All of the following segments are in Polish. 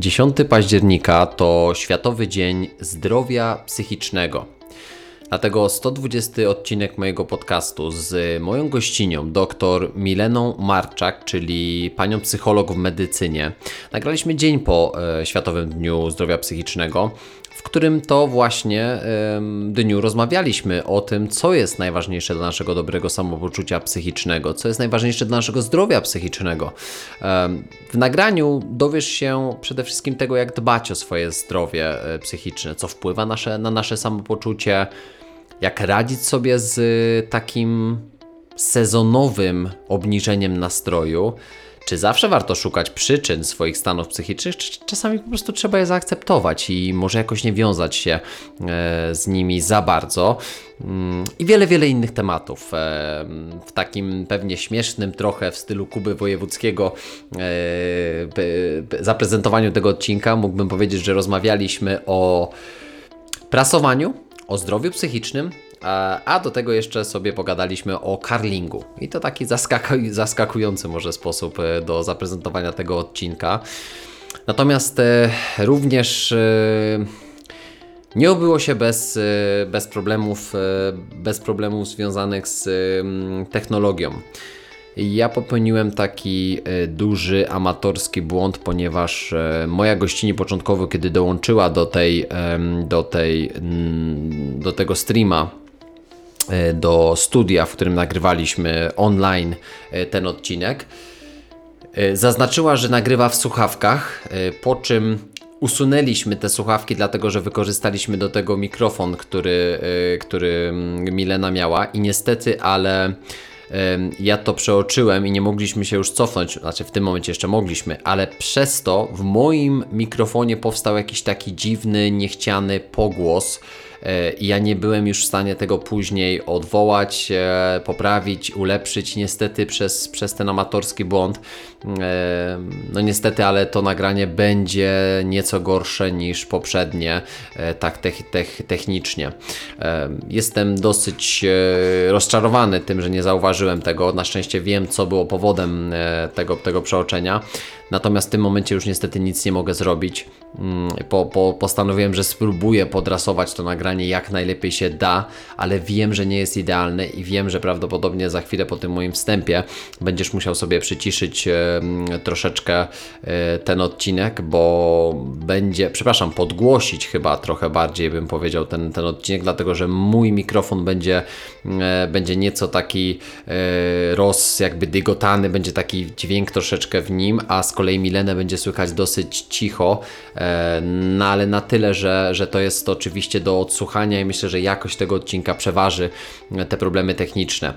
10 października to Światowy Dzień Zdrowia Psychicznego. Dlatego 120 odcinek mojego podcastu z moją gościnią, dr Mileną Marczak, czyli panią psycholog w medycynie. Nagraliśmy dzień po e, Światowym Dniu Zdrowia Psychicznego w którym to właśnie dniu rozmawialiśmy o tym, co jest najważniejsze dla naszego dobrego samopoczucia psychicznego, co jest najważniejsze dla naszego zdrowia psychicznego. W nagraniu dowiesz się przede wszystkim tego, jak dbać o swoje zdrowie e, psychiczne, co wpływa nasze, na nasze samopoczucie, jak radzić sobie z takim sezonowym obniżeniem nastroju czy zawsze warto szukać przyczyn swoich stanów psychicznych, czy czasami po prostu trzeba je zaakceptować i może jakoś nie wiązać się e, z nimi za bardzo? Mm, I wiele, wiele innych tematów. E, w takim pewnie śmiesznym trochę w stylu Kuby Wojewódzkiego e, zaprezentowaniu tego odcinka mógłbym powiedzieć, że rozmawialiśmy o prasowaniu, o zdrowiu psychicznym, a do tego jeszcze sobie pogadaliśmy o karlingu. I to taki zaskakujący może sposób e, do zaprezentowania tego odcinka. Natomiast e, również e, nie obyło się bez, bez, problemów, bez problemów związanych z technologią. Ja popełniłem taki duży amatorski błąd, ponieważ moja gościni początkowo, kiedy dołączyła do tej, do tej, do tego streama, do studia, w którym nagrywaliśmy online e, ten odcinek. E, zaznaczyła, że nagrywa w słuchawkach, po czym usunęliśmy te słuchawki, dlatego że wykorzystaliśmy do tego mikrofon, który, który mm, Milena miała i niestety, ale ja to przeoczyłem i nie mogliśmy się już cofnąć, znaczy w tym momencie jeszcze mogliśmy, ale przez to w moim mikrofonie powstał jakiś taki dziwny, niechciany pogłos, E, ja nie byłem już w stanie tego później odwołać, e, poprawić, ulepszyć. Niestety przez, przez ten amatorski błąd, e, no niestety, ale to nagranie będzie nieco gorsze niż poprzednie, tak technicznie. Jestem dosyć rozczarowany tym, że nie zauważyłem tego. Na szczęście wiem, co było powodem tego, tego przeoczenia. Natomiast w tym momencie już niestety nic nie mogę zrobić. Mm, po, po, postanowiłem, że spróbuję podrasować to nagranie jak najlepiej się da, ale wiem, że nie jest idealne i wiem, że prawdopodobnie za chwilę po tym moim wstępie będziesz musiał sobie przyciszyć troszeczkę e, ten odcinek, bo będzie, przepraszam, podgłosić chyba trochę bardziej bym powiedział ten, ten odcinek, dlatego że mój mikrofon będzie, e, będzie nieco taki e, roz, jakby dygotany, będzie taki dźwięk troszeczkę w nim, a z kolei Milenę będzie słychać dosyć cicho, no ale na tyle, że, że to jest oczywiście do odsłuchania i myślę, że jakość tego odcinka przeważy te problemy techniczne.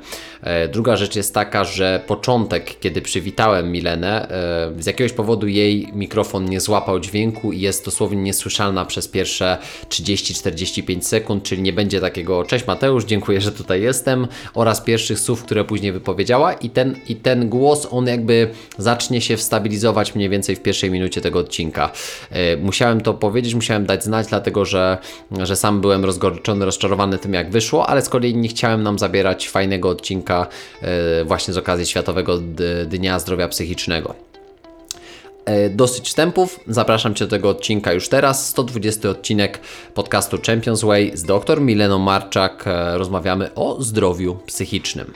Druga rzecz jest taka, że początek, kiedy przywitałem Milenę, e, z jakiegoś powodu jej mikrofon nie złapał dźwięku i jest dosłownie niesłyszalna przez pierwsze 30-45 sekund, czyli nie będzie takiego cześć Mateusz, dziękuję, że tutaj jestem oraz pierwszych słów, które później wypowiedziała i ten, i ten głos, on jakby zacznie się wstabilizować mniej więcej w pierwszej minucie tego odcinka. E, musiałem to powiedzieć, musiałem dać znać, dlatego że, że sam byłem rozgorczony, rozczarowany tym, jak wyszło, ale z kolei nie chciałem nam zabierać fajnego odcinka e, właśnie z okazji Światowego Dnia Zdrowia Psychicznego. E, dosyć wstępów. Zapraszam Cię do tego odcinka już teraz. 120 odcinek podcastu Champions Way z dr Mileną Marczak. Rozmawiamy o zdrowiu psychicznym.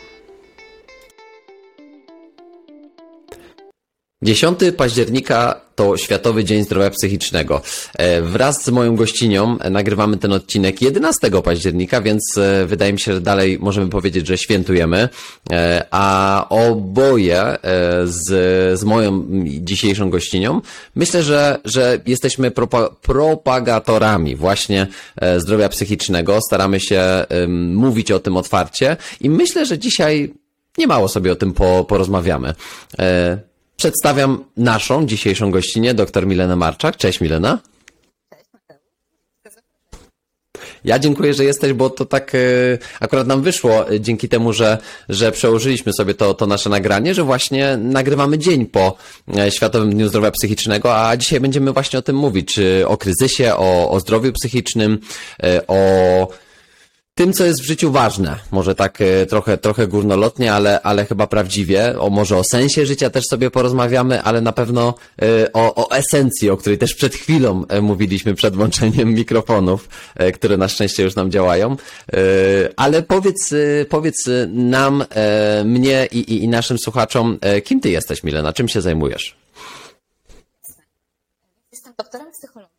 10 października to Światowy Dzień Zdrowia Psychicznego. E, wraz z moją gościnią nagrywamy ten odcinek 11 października, więc e, wydaje mi się, że dalej możemy powiedzieć, że świętujemy. E, a oboje z, z moją dzisiejszą gościnią myślę, że, że jesteśmy propa propagatorami właśnie zdrowia psychicznego. Staramy się mówić o tym otwarcie i myślę, że dzisiaj niemało sobie o tym po, porozmawiamy. Przedstawiam naszą dzisiejszą gościnę, dr Milenę Marczak. Cześć Milena. Ja dziękuję, że jesteś, bo to tak e, akurat nam wyszło e, dzięki temu, że, że przełożyliśmy sobie to, to nasze nagranie, że właśnie nagrywamy dzień po e, Światowym Dniu Zdrowia Psychicznego, a dzisiaj będziemy właśnie o tym mówić, o kryzysie, o, o zdrowiu psychicznym, o tym, co jest w życiu ważne. Może tak e, trochę, trochę górnolotnie, ale, ale chyba prawdziwie. O, może o sensie życia też sobie porozmawiamy, ale na pewno e, o, o esencji, o której też przed chwilą e, mówiliśmy przed włączeniem mikrofonów, które na szczęście już nam działają. Ale powiedz, powiedz nam, mnie i, i, i naszym słuchaczom, kim ty jesteś, Milena? Czym się zajmujesz? Jestem doktorem psychologii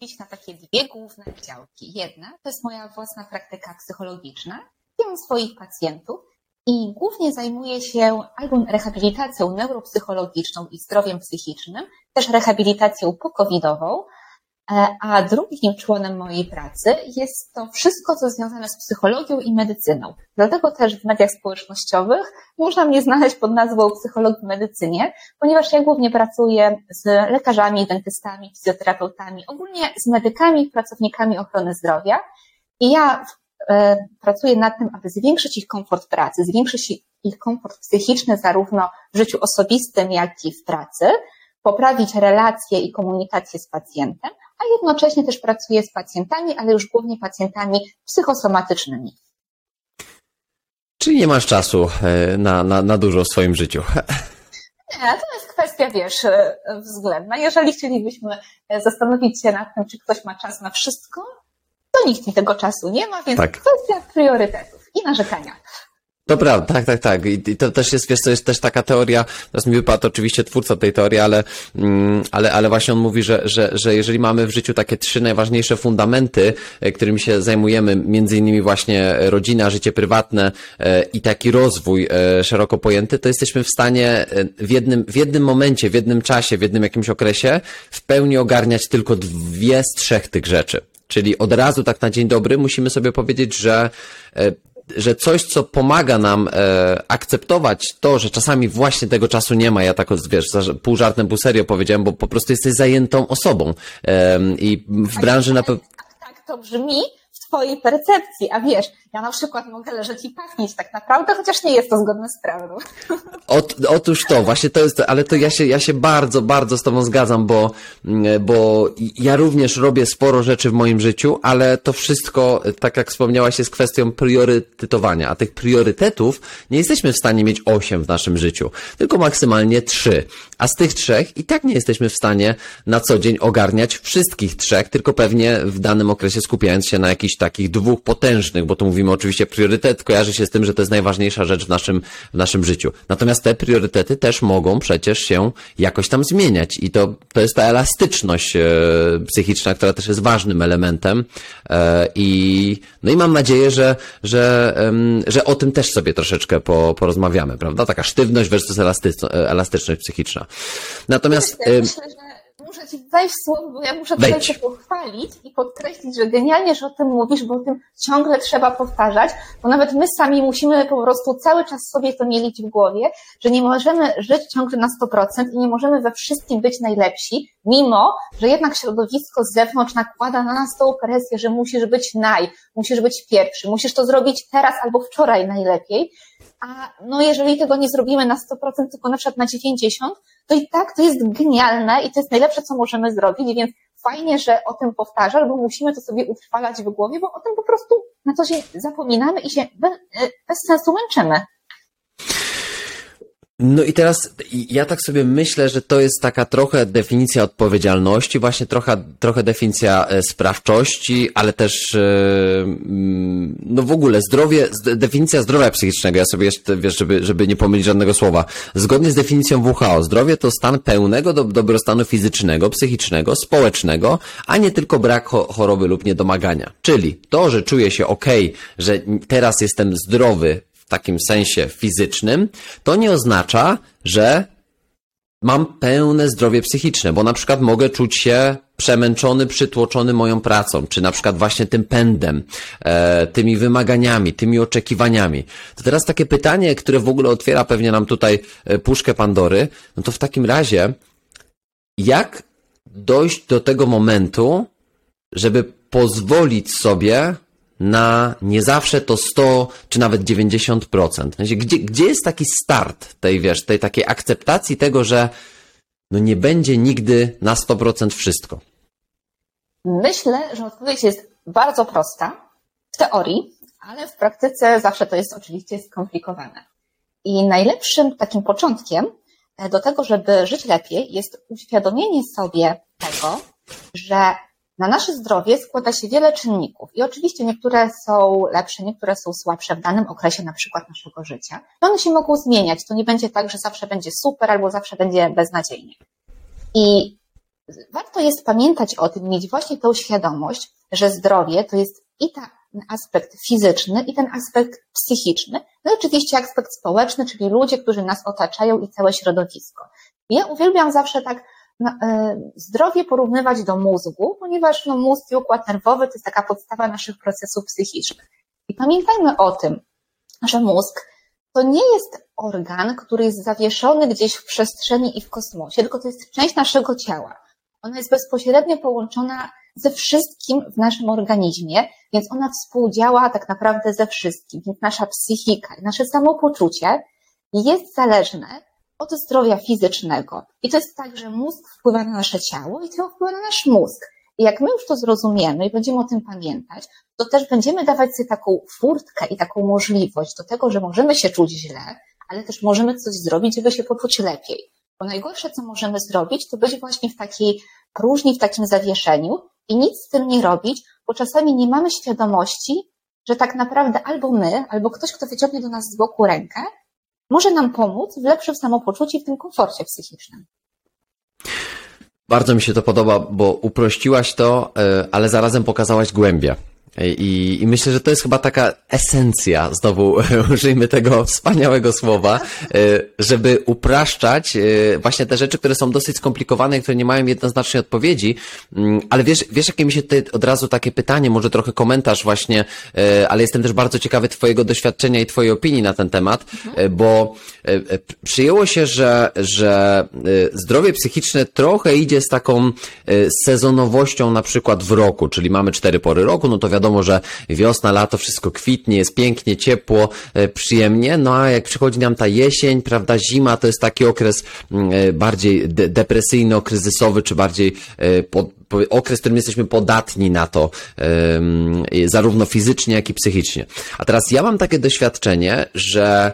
dzielić na takie dwie główne działki. Jedna to jest moja własna praktyka psychologiczna. Mam swoich pacjentów i głównie zajmuję się albo rehabilitacją neuropsychologiczną i zdrowiem psychicznym, też rehabilitacją pokowidową, a drugim członem mojej pracy jest to wszystko, co związane z psychologią i medycyną. Dlatego też w mediach społecznościowych można mnie znaleźć pod nazwą psycholog w medycynie, ponieważ ja głównie pracuję z lekarzami, dentystami, fizjoterapeutami, ogólnie z medykami, pracownikami ochrony zdrowia. I ja e, pracuję nad tym, aby zwiększyć ich komfort pracy, zwiększyć ich komfort psychiczny zarówno w życiu osobistym, jak i w pracy, poprawić relacje i komunikację z pacjentem, a jednocześnie też pracuję z pacjentami, ale już głównie pacjentami psychosomatycznymi. Czyli nie masz czasu e, na, na, na dużo w swoim życiu. Nie, to jest kwestia, wiesz, e, względna. Jeżeli chcielibyśmy e, zastanowić się nad tym, czy ktoś ma czas na wszystko, to nikt mi tego czasu nie ma, więc tak. kwestia priorytetów i narzekania. To prawda, tak, tak, tak. I to też jest, wiesz, to jest też taka teoria, teraz mi wypadł oczywiście twórca tej teorii, ale, mm, ale, ale właśnie on mówi, że, że, że jeżeli mamy w życiu takie trzy najważniejsze fundamenty, e, którymi się zajmujemy, między innymi właśnie rodzina, życie prywatne e, i taki rozwój e, szeroko pojęty, to jesteśmy w stanie w jednym, w jednym momencie, w jednym czasie, w jednym jakimś okresie w pełni ogarniać tylko dwie z trzech tych rzeczy. Czyli od razu tak na dzień dobry musimy sobie powiedzieć, że że coś, co pomaga nam e, akceptować to, że czasami właśnie tego czasu nie ma, ja tak, wiesz, pół żartem, pół serio powiedziałem, bo po prostu jesteś zajętą osobą e, i w branży na pewno... Tak, tak to brzmi, twojej percepcji, a wiesz, ja na przykład mogę leżeć i pachnieć tak naprawdę, chociaż nie jest to zgodne z prawdą. Ot, otóż to, właśnie to jest, ale to ja się, ja się bardzo, bardzo z Tobą zgadzam, bo, mm, bo ja również robię sporo rzeczy w moim życiu, ale to wszystko, tak jak wspomniałaś, jest kwestią priorytetowania, a tych priorytetów nie jesteśmy w stanie mieć osiem w naszym życiu, tylko maksymalnie trzy. A z tych trzech i tak nie jesteśmy w stanie na co dzień ogarniać wszystkich trzech, tylko pewnie w danym okresie skupiając się na jakichś takich dwóch potężnych, bo tu mówimy oczywiście priorytet, kojarzy się z tym, że to jest najważniejsza rzecz w naszym, w naszym życiu. Natomiast te priorytety też mogą przecież się jakoś tam zmieniać i to, to jest ta elastyczność e, psychiczna, która też jest ważnym elementem e, i no i mam nadzieję, że, że, e, że o tym też sobie troszeczkę po, porozmawiamy, prawda? Taka sztywność versus elastyczność psychiczna. Natomiast... Myślę, że muszę ci wejść słowo, bo ja muszę tutaj się pochwalić i podkreślić, że genialnie, że o tym mówisz, bo o tym ciągle trzeba powtarzać, bo nawet my sami musimy po prostu cały czas sobie to mielić w głowie, że nie możemy żyć ciągle na 100% i nie możemy we wszystkim być najlepsi, mimo, że jednak środowisko z zewnątrz nakłada na nas tą presję, że musisz być naj, musisz być pierwszy, musisz to zrobić teraz albo wczoraj najlepiej, a no jeżeli tego nie zrobimy na 100%, tylko na przykład na 90%, to i tak to jest genialne i to jest najlepsze, co możemy zrobić, więc fajnie, że o tym powtarzasz, bo musimy to sobie utrwalać w głowie, bo o tym po prostu na co się zapominamy i się bez, bez sensu męczymy. No i teraz ja tak sobie myślę, że to jest taka trochę definicja odpowiedzialności, właśnie trochę, trochę definicja e, sprawczości, ale też e, mm, no w ogóle zdrowie, definicja zdrowia psychicznego. Ja sobie jeszcze, wiesz, żeby, żeby nie pomylić żadnego słowa. Zgodnie z definicją WHO, zdrowie to stan pełnego do, dobrostanu fizycznego, psychicznego, społecznego, a nie tylko brak choroby lub niedomagania. Czyli to, że czuję się ok, że teraz jestem zdrowy, takim sensie fizycznym, to nie oznacza, że mam pełne zdrowie psychiczne, bo na przykład mogę czuć się przemęczony, przytłoczony moją pracą, czy na przykład właśnie tym pędem, e, tymi wymaganiami, tymi oczekiwaniami. To teraz takie pytanie, które w ogóle otwiera pewnie nam tutaj e, puszkę Pandory, no to w takim razie, jak dojść do tego momentu, żeby pozwolić sobie na nie zawsze to 100 czy nawet 90%. Gdzie, gdzie jest taki start tej, wiesz, tej takiej akceptacji tego, że no nie będzie nigdy na 100% wszystko? Myślę, że odpowiedź jest bardzo prosta teorii, ale w praktyce zawsze to jest oczywiście skomplikowane. I najlepszym takim początkiem e, do tego, żeby żyć lepiej, jest uświadomienie sobie tego, że na nasze zdrowie składa się wiele czynników i oczywiście niektóre są lepsze, niektóre są słabsze w danym okresie na przykład naszego życia. One się mogą zmieniać. To nie będzie tak, że zawsze będzie super albo zawsze będzie beznadziejnie. I warto jest pamiętać o tym, mieć właśnie tą świadomość, że zdrowie to jest i ten aspekt fizyczny, i ten aspekt psychiczny, no i oczywiście aspekt społeczny, czyli ludzie, którzy nas otaczają i całe środowisko. Ja uwielbiam zawsze tak zdrowie porównywać do mózgu, ponieważ no, mózg i układ nerwowy to jest taka podstawa naszych procesów psychicznych. I pamiętajmy o tym, że mózg to nie jest organ, który jest zawieszony gdzieś w przestrzeni i w kosmosie, tylko to jest część naszego ciała. Ona jest bezpośrednio połączona ze wszystkim w naszym organizmie, więc ona współdziała tak naprawdę ze wszystkim. Więc nasza psychika, nasze samopoczucie jest zależne od zdrowia fizycznego. I to jest tak, że mózg wpływa na nasze ciało i ciało wpływa na nasz mózg. I jak my już to zrozumiemy i będziemy o tym pamiętać, to też będziemy dawać sobie taką furtkę i taką możliwość do tego, że możemy się czuć źle, ale też możemy coś zrobić, żeby się poczuć lepiej. Bo najgorsze, co możemy zrobić, to być właśnie w takiej próżni, w takim zawieszeniu i nic z tym nie robić, bo czasami nie mamy świadomości, że tak naprawdę albo my, albo ktoś, kto wyciągnie do nas z boku rękę, może nam pomóc w lepszym samopoczuciu i w tym komforcie psychicznym. Bardzo mi się to podoba, bo uprościłaś to, e, ale zarazem pokazałaś głębie. I, I, myślę, że to jest chyba taka esencja, znowu użyjmy tego wspaniałego słowa, e, żeby upraszczać e, właśnie te rzeczy, które są dosyć skomplikowane, które nie mają jednoznacznej odpowiedzi. Mm, ale wiesz, wiesz, jakie mi się tutaj od razu takie pytanie, może trochę komentarz właśnie, e, ale jestem też bardzo ciekawy Twojego doświadczenia i Twojej opinii na ten temat, bo przyjęło się, że, że zdrowie psychiczne trochę idzie z taką sezonowością na przykład w roku, czyli mamy cztery pory roku, no to wiadomo, wiadomo, że wiosna, lato, wszystko kwitnie, jest pięknie, ciepło, e, przyjemnie, no a jak przychodzi nam ta jesień, prawda, zima, to jest taki okres mm, e, bardziej de depresyjno-kryzysowy, czy bardziej e, pod, okres, w którym jesteśmy podatni na to, zarówno fizycznie, jak i psychicznie. A teraz ja mam takie doświadczenie, że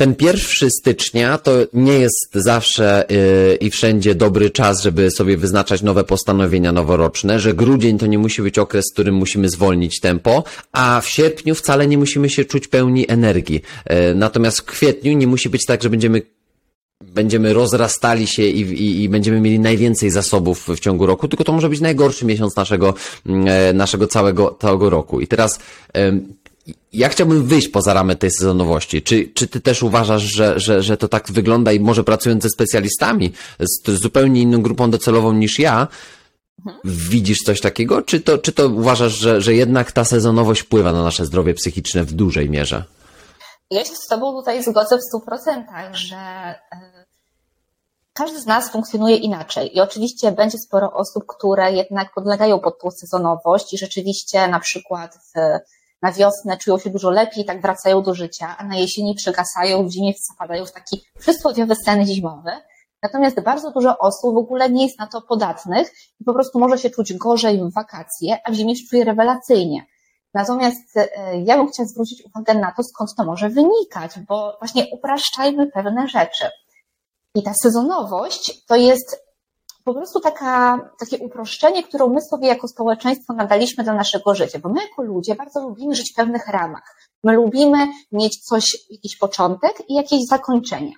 ten pierwszy stycznia to nie jest zawsze yy, i wszędzie dobry czas, żeby sobie wyznaczać nowe postanowienia noworoczne, że grudzień to nie musi być okres, w którym musimy zwolnić tempo, a w sierpniu wcale nie musimy się czuć pełni energii. Yy, natomiast w kwietniu nie musi być tak, że będziemy będziemy rozrastali się i, i, i, będziemy mieli najwięcej zasobów w ciągu roku, tylko to może być najgorszy miesiąc naszego, yy, naszego całego, całego roku. I teraz ja chciałbym wyjść poza ramy tej sezonowości. Czy, czy ty też uważasz, że, że, że to tak wygląda i może pracując ze specjalistami, z, z zupełnie inną grupą docelową niż ja, mhm. widzisz coś takiego? Czy to, czy to uważasz, że, że jednak ta sezonowość wpływa na nasze zdrowie psychiczne w dużej mierze? Ja się z Tobą tutaj zgodzę w stu procentach, że e, każdy z nas funkcjonuje inaczej i oczywiście będzie sporo osób, które jednak podlegają pod tą sezonowość i rzeczywiście na przykład w na wiosnę czują się dużo lepiej, tak wracają do życia, a na jesieni przegasają, w zimie zapadają w taki przysłowiowy sen zimowy. Natomiast bardzo dużo osób w ogóle nie jest na to podatnych i po prostu może się czuć gorzej w wakacje, a w zimie się czuje rewelacyjnie. Natomiast e, ja bym chciała zwrócić uwagę na to, skąd to może wynikać, bo właśnie upraszczajmy pewne rzeczy. I ta sezonowość to jest po prostu taka, takie uproszczenie, którą my sobie jako społeczeństwo nadaliśmy dla naszego życia, bo my jako ludzie bardzo lubimy żyć w pewnych ramach. My lubimy mieć coś, jakiś początek i jakieś zakończenie.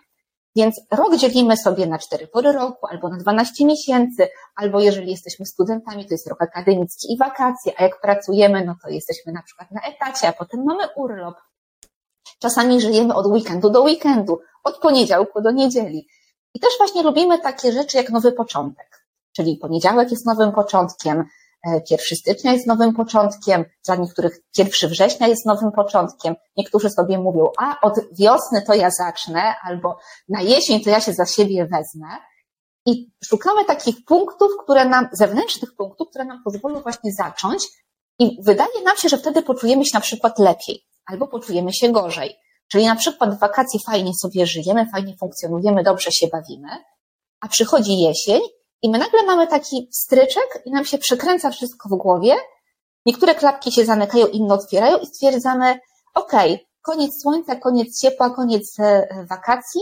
Więc rok dzielimy sobie na cztery pory roku, albo na 12 miesięcy, albo jeżeli jesteśmy studentami, to jest rok akademicki i wakacje, a jak pracujemy, no to jesteśmy na przykład na etacie, a potem mamy urlop. Czasami żyjemy od weekendu do weekendu, od poniedziałku do niedzieli. I też właśnie lubimy takie rzeczy jak nowy początek. Czyli poniedziałek jest nowym początkiem, e, pierwszy stycznia jest nowym początkiem, dla niektórych pierwszy września jest nowym początkiem. Niektórzy sobie mówią, a od wiosny to ja zacznę, albo na jesień to ja się za siebie wezmę. I szukamy takich punktów, które nam, zewnętrznych punktów, które nam pozwolą właśnie zacząć. I wydaje nam się, że wtedy poczujemy się na przykład lepiej, albo poczujemy się gorzej. Czyli na przykład w wakacje fajnie sobie żyjemy, fajnie funkcjonujemy, dobrze się bawimy, a przychodzi jesień i my nagle mamy taki stryczek i nam się przekręca wszystko w głowie niektóre klapki się zamykają, inne otwierają i stwierdzamy, okej, okay, koniec słońca, koniec ciepła, koniec e, wakacji,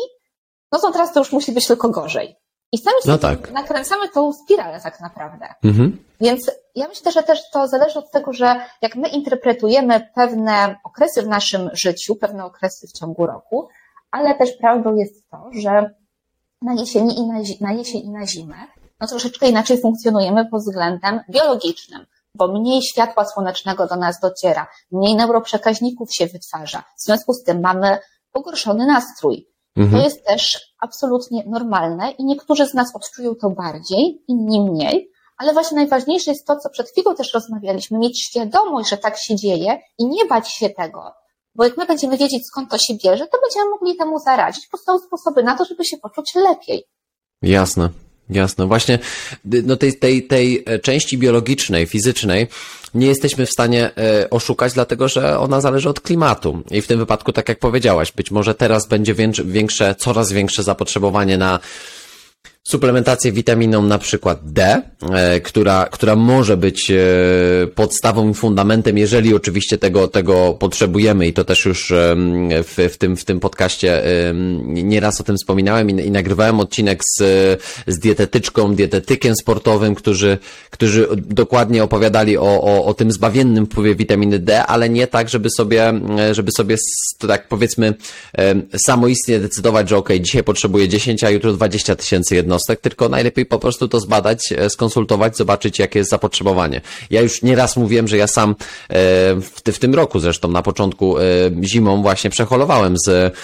no to teraz to już musi być tylko gorzej. I sami no tak. nakręcamy tą spiralę tak naprawdę. Mhm. Więc ja myślę, że też to zależy od tego, że jak my interpretujemy pewne okresy w naszym życiu, pewne okresy w ciągu roku, ale też prawdą jest to, że na jesieni i na, na jesień i na zimę, no troszeczkę inaczej funkcjonujemy pod względem biologicznym, bo mniej światła słonecznego do nas dociera, mniej neuroprzekaźników się wytwarza. W związku z tym mamy pogorszony nastrój. Mhm. To jest też absolutnie normalne i niektórzy z nas odczują to bardziej, inni mniej, ale właśnie najważniejsze jest to, co przed chwilą też rozmawialiśmy, mieć świadomość, że tak się dzieje i nie bać się tego. Bo jak my będziemy wiedzieć, skąd to się bierze, to będziemy mogli temu zaradzić. Powstają sposoby na to, żeby się poczuć lepiej. Jasne. Jasne, właśnie no tej, tej, tej e, części biologicznej, fizycznej nie jesteśmy w stanie e, oszukać, dlatego że ona zależy od klimatu. I w tym wypadku, tak jak powiedziałaś, być może teraz będzie większe, coraz większe zapotrzebowanie na suplementację witaminą na przykład D, e, która, która może być e, podstawą i fundamentem, jeżeli oczywiście tego, tego potrzebujemy. I to też już w, w, tym, w tym podcaście nieraz o tym wspominałem i, i nagrywałem odcinek z, z dietetyczką, dietetykiem sportowym, którzy, którzy dokładnie opowiadali o, o, o tym zbawiennym wpływie witaminy D, ale nie tak, żeby sobie, żeby sobie tak powiedzmy samoistnie decydować, że ok, dzisiaj potrzebuję 10, a jutro 20 tysięcy jednostek jednostek, tylko najlepiej po prostu to zbadać, e, skonsultować, zobaczyć, jakie jest zapotrzebowanie. Ja już nieraz mówiłem, że ja sam e, w, tym roku zresztą na początku e, zimą właśnie przeholowałem z,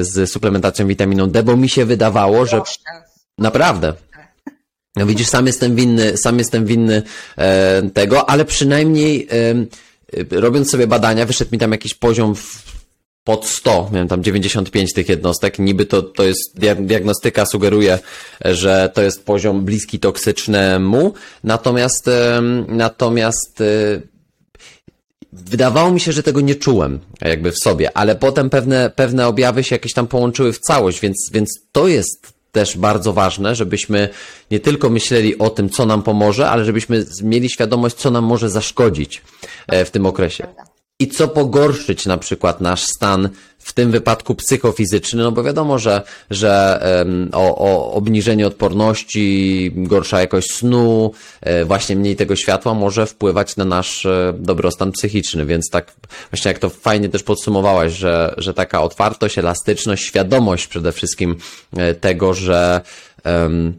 z suplementacją witaminą D, bo mi się wydawało, że naprawdę. No widzisz, sam jestem winny, sam jestem winny tego, ale przynajmniej robiąc sobie badania, wyszedł mi tam jakiś poziom w pod 100, miałem tam 95 tych jednostek, niby to, to jest, diagnostyka sugeruje, że to jest poziom bliski toksycznemu, natomiast, natomiast e, wydawało mi się, że tego nie czułem jakby w sobie, ale potem pewne, pewne objawy się jakieś tam połączyły w całość, więc, więc to jest też bardzo ważne, żebyśmy nie tylko myśleli o tym, co nam pomoże, ale żebyśmy mieli świadomość, co nam może zaszkodzić e, w tym okresie i co pogorszyć na przykład nasz stan, w tym wypadku psychofizyczny, no bo wiadomo, że, że um, o, o obniżenie odporności, gorsza jakość snu, e, właśnie mniej tego światła może wpływać na nasz e, dobrostan psychiczny, więc tak właśnie jak to fajnie też podsumowałaś, że, że taka otwartość, elastyczność, świadomość przede wszystkim e, tego, że um,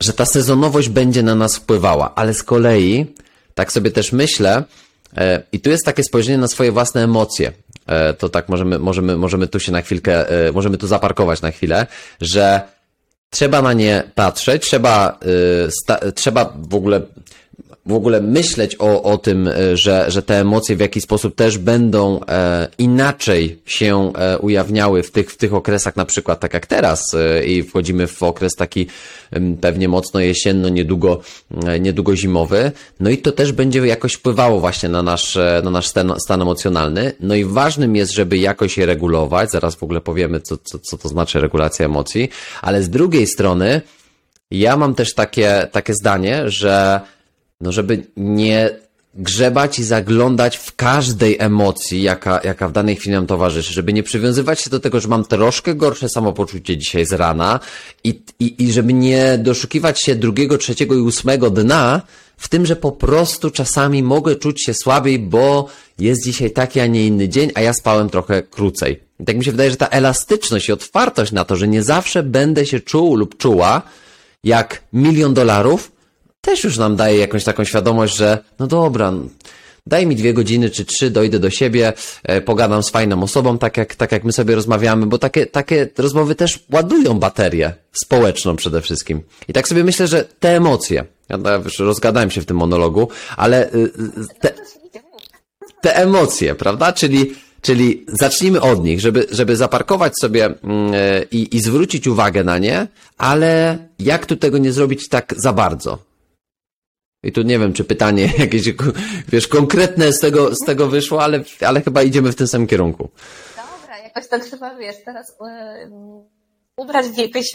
że ta sezonowość będzie na nas wpływała, ale z kolei tak sobie też myślę, I tu jest takie spojrzenie na swoje własne emocje. E, to tak możemy, możemy, możemy tu się na chwilkę, e, możemy tu zaparkować na chwilę, że trzeba na nie patrzeć, trzeba, trzeba w ogóle w ogóle myśleć o, o tym, e, że, że te emocje w jakiś sposób też będą e, inaczej się e, ujawniały w tych, w tych okresach, na przykład tak jak teraz e, i wchodzimy w okres taki pewnie mocno jesienno, niedługo, e, niedługo zimowy, no i to też będzie jakoś wpływało właśnie na nasz, e, na nasz stan, stan emocjonalny, no i ważnym jest, żeby jakoś je regulować, zaraz w ogóle powiemy, co, co, co to znaczy regulacja emocji, ale z drugiej strony, ja mam też takie, takie zdanie, że no żeby nie grzebać i zaglądać w każdej emocji, jaka, jaka w danej chwili nam towarzyszy, żeby nie przywiązywać się do tego, że mam troszkę gorsze samopoczucie dzisiaj z rana i, i, i żeby nie doszukiwać się drugiego, trzeciego i ósmego dna w tym, że po prostu czasami mogę czuć się słabiej, bo jest dzisiaj taki, a nie inny dzień, a ja spałem trochę krócej. I tak mi się wydaje, że ta elastyczność i otwartość na to, że nie zawsze będę się czuł lub czuła jak milion dolarów, też już nam daje jakąś taką świadomość, że no dobra, daj mi dwie godziny czy trzy, dojdę do siebie, e, pogadam z fajną osobą, tak jak, tak jak my sobie rozmawiamy, bo takie, takie rozmowy też ładują baterię społeczną przede wszystkim. I tak sobie myślę, że te emocje, ja już rozgadałem się w tym monologu, ale y, y, te, te emocje, prawda? Czyli Czyli zacznijmy od nich, żeby, żeby zaparkować sobie mm, e, i, i zwrócić uwagę na nie, ale jak tu tego nie zrobić tak za bardzo? I tu nie wiem, czy pytanie jakieś, wiesz, konkretne z tego, z tego wyszło, ale, ale chyba idziemy w tym samym kierunku. Dobra, jakoś to trzeba, wiesz, teraz yy, ubrać w jakieś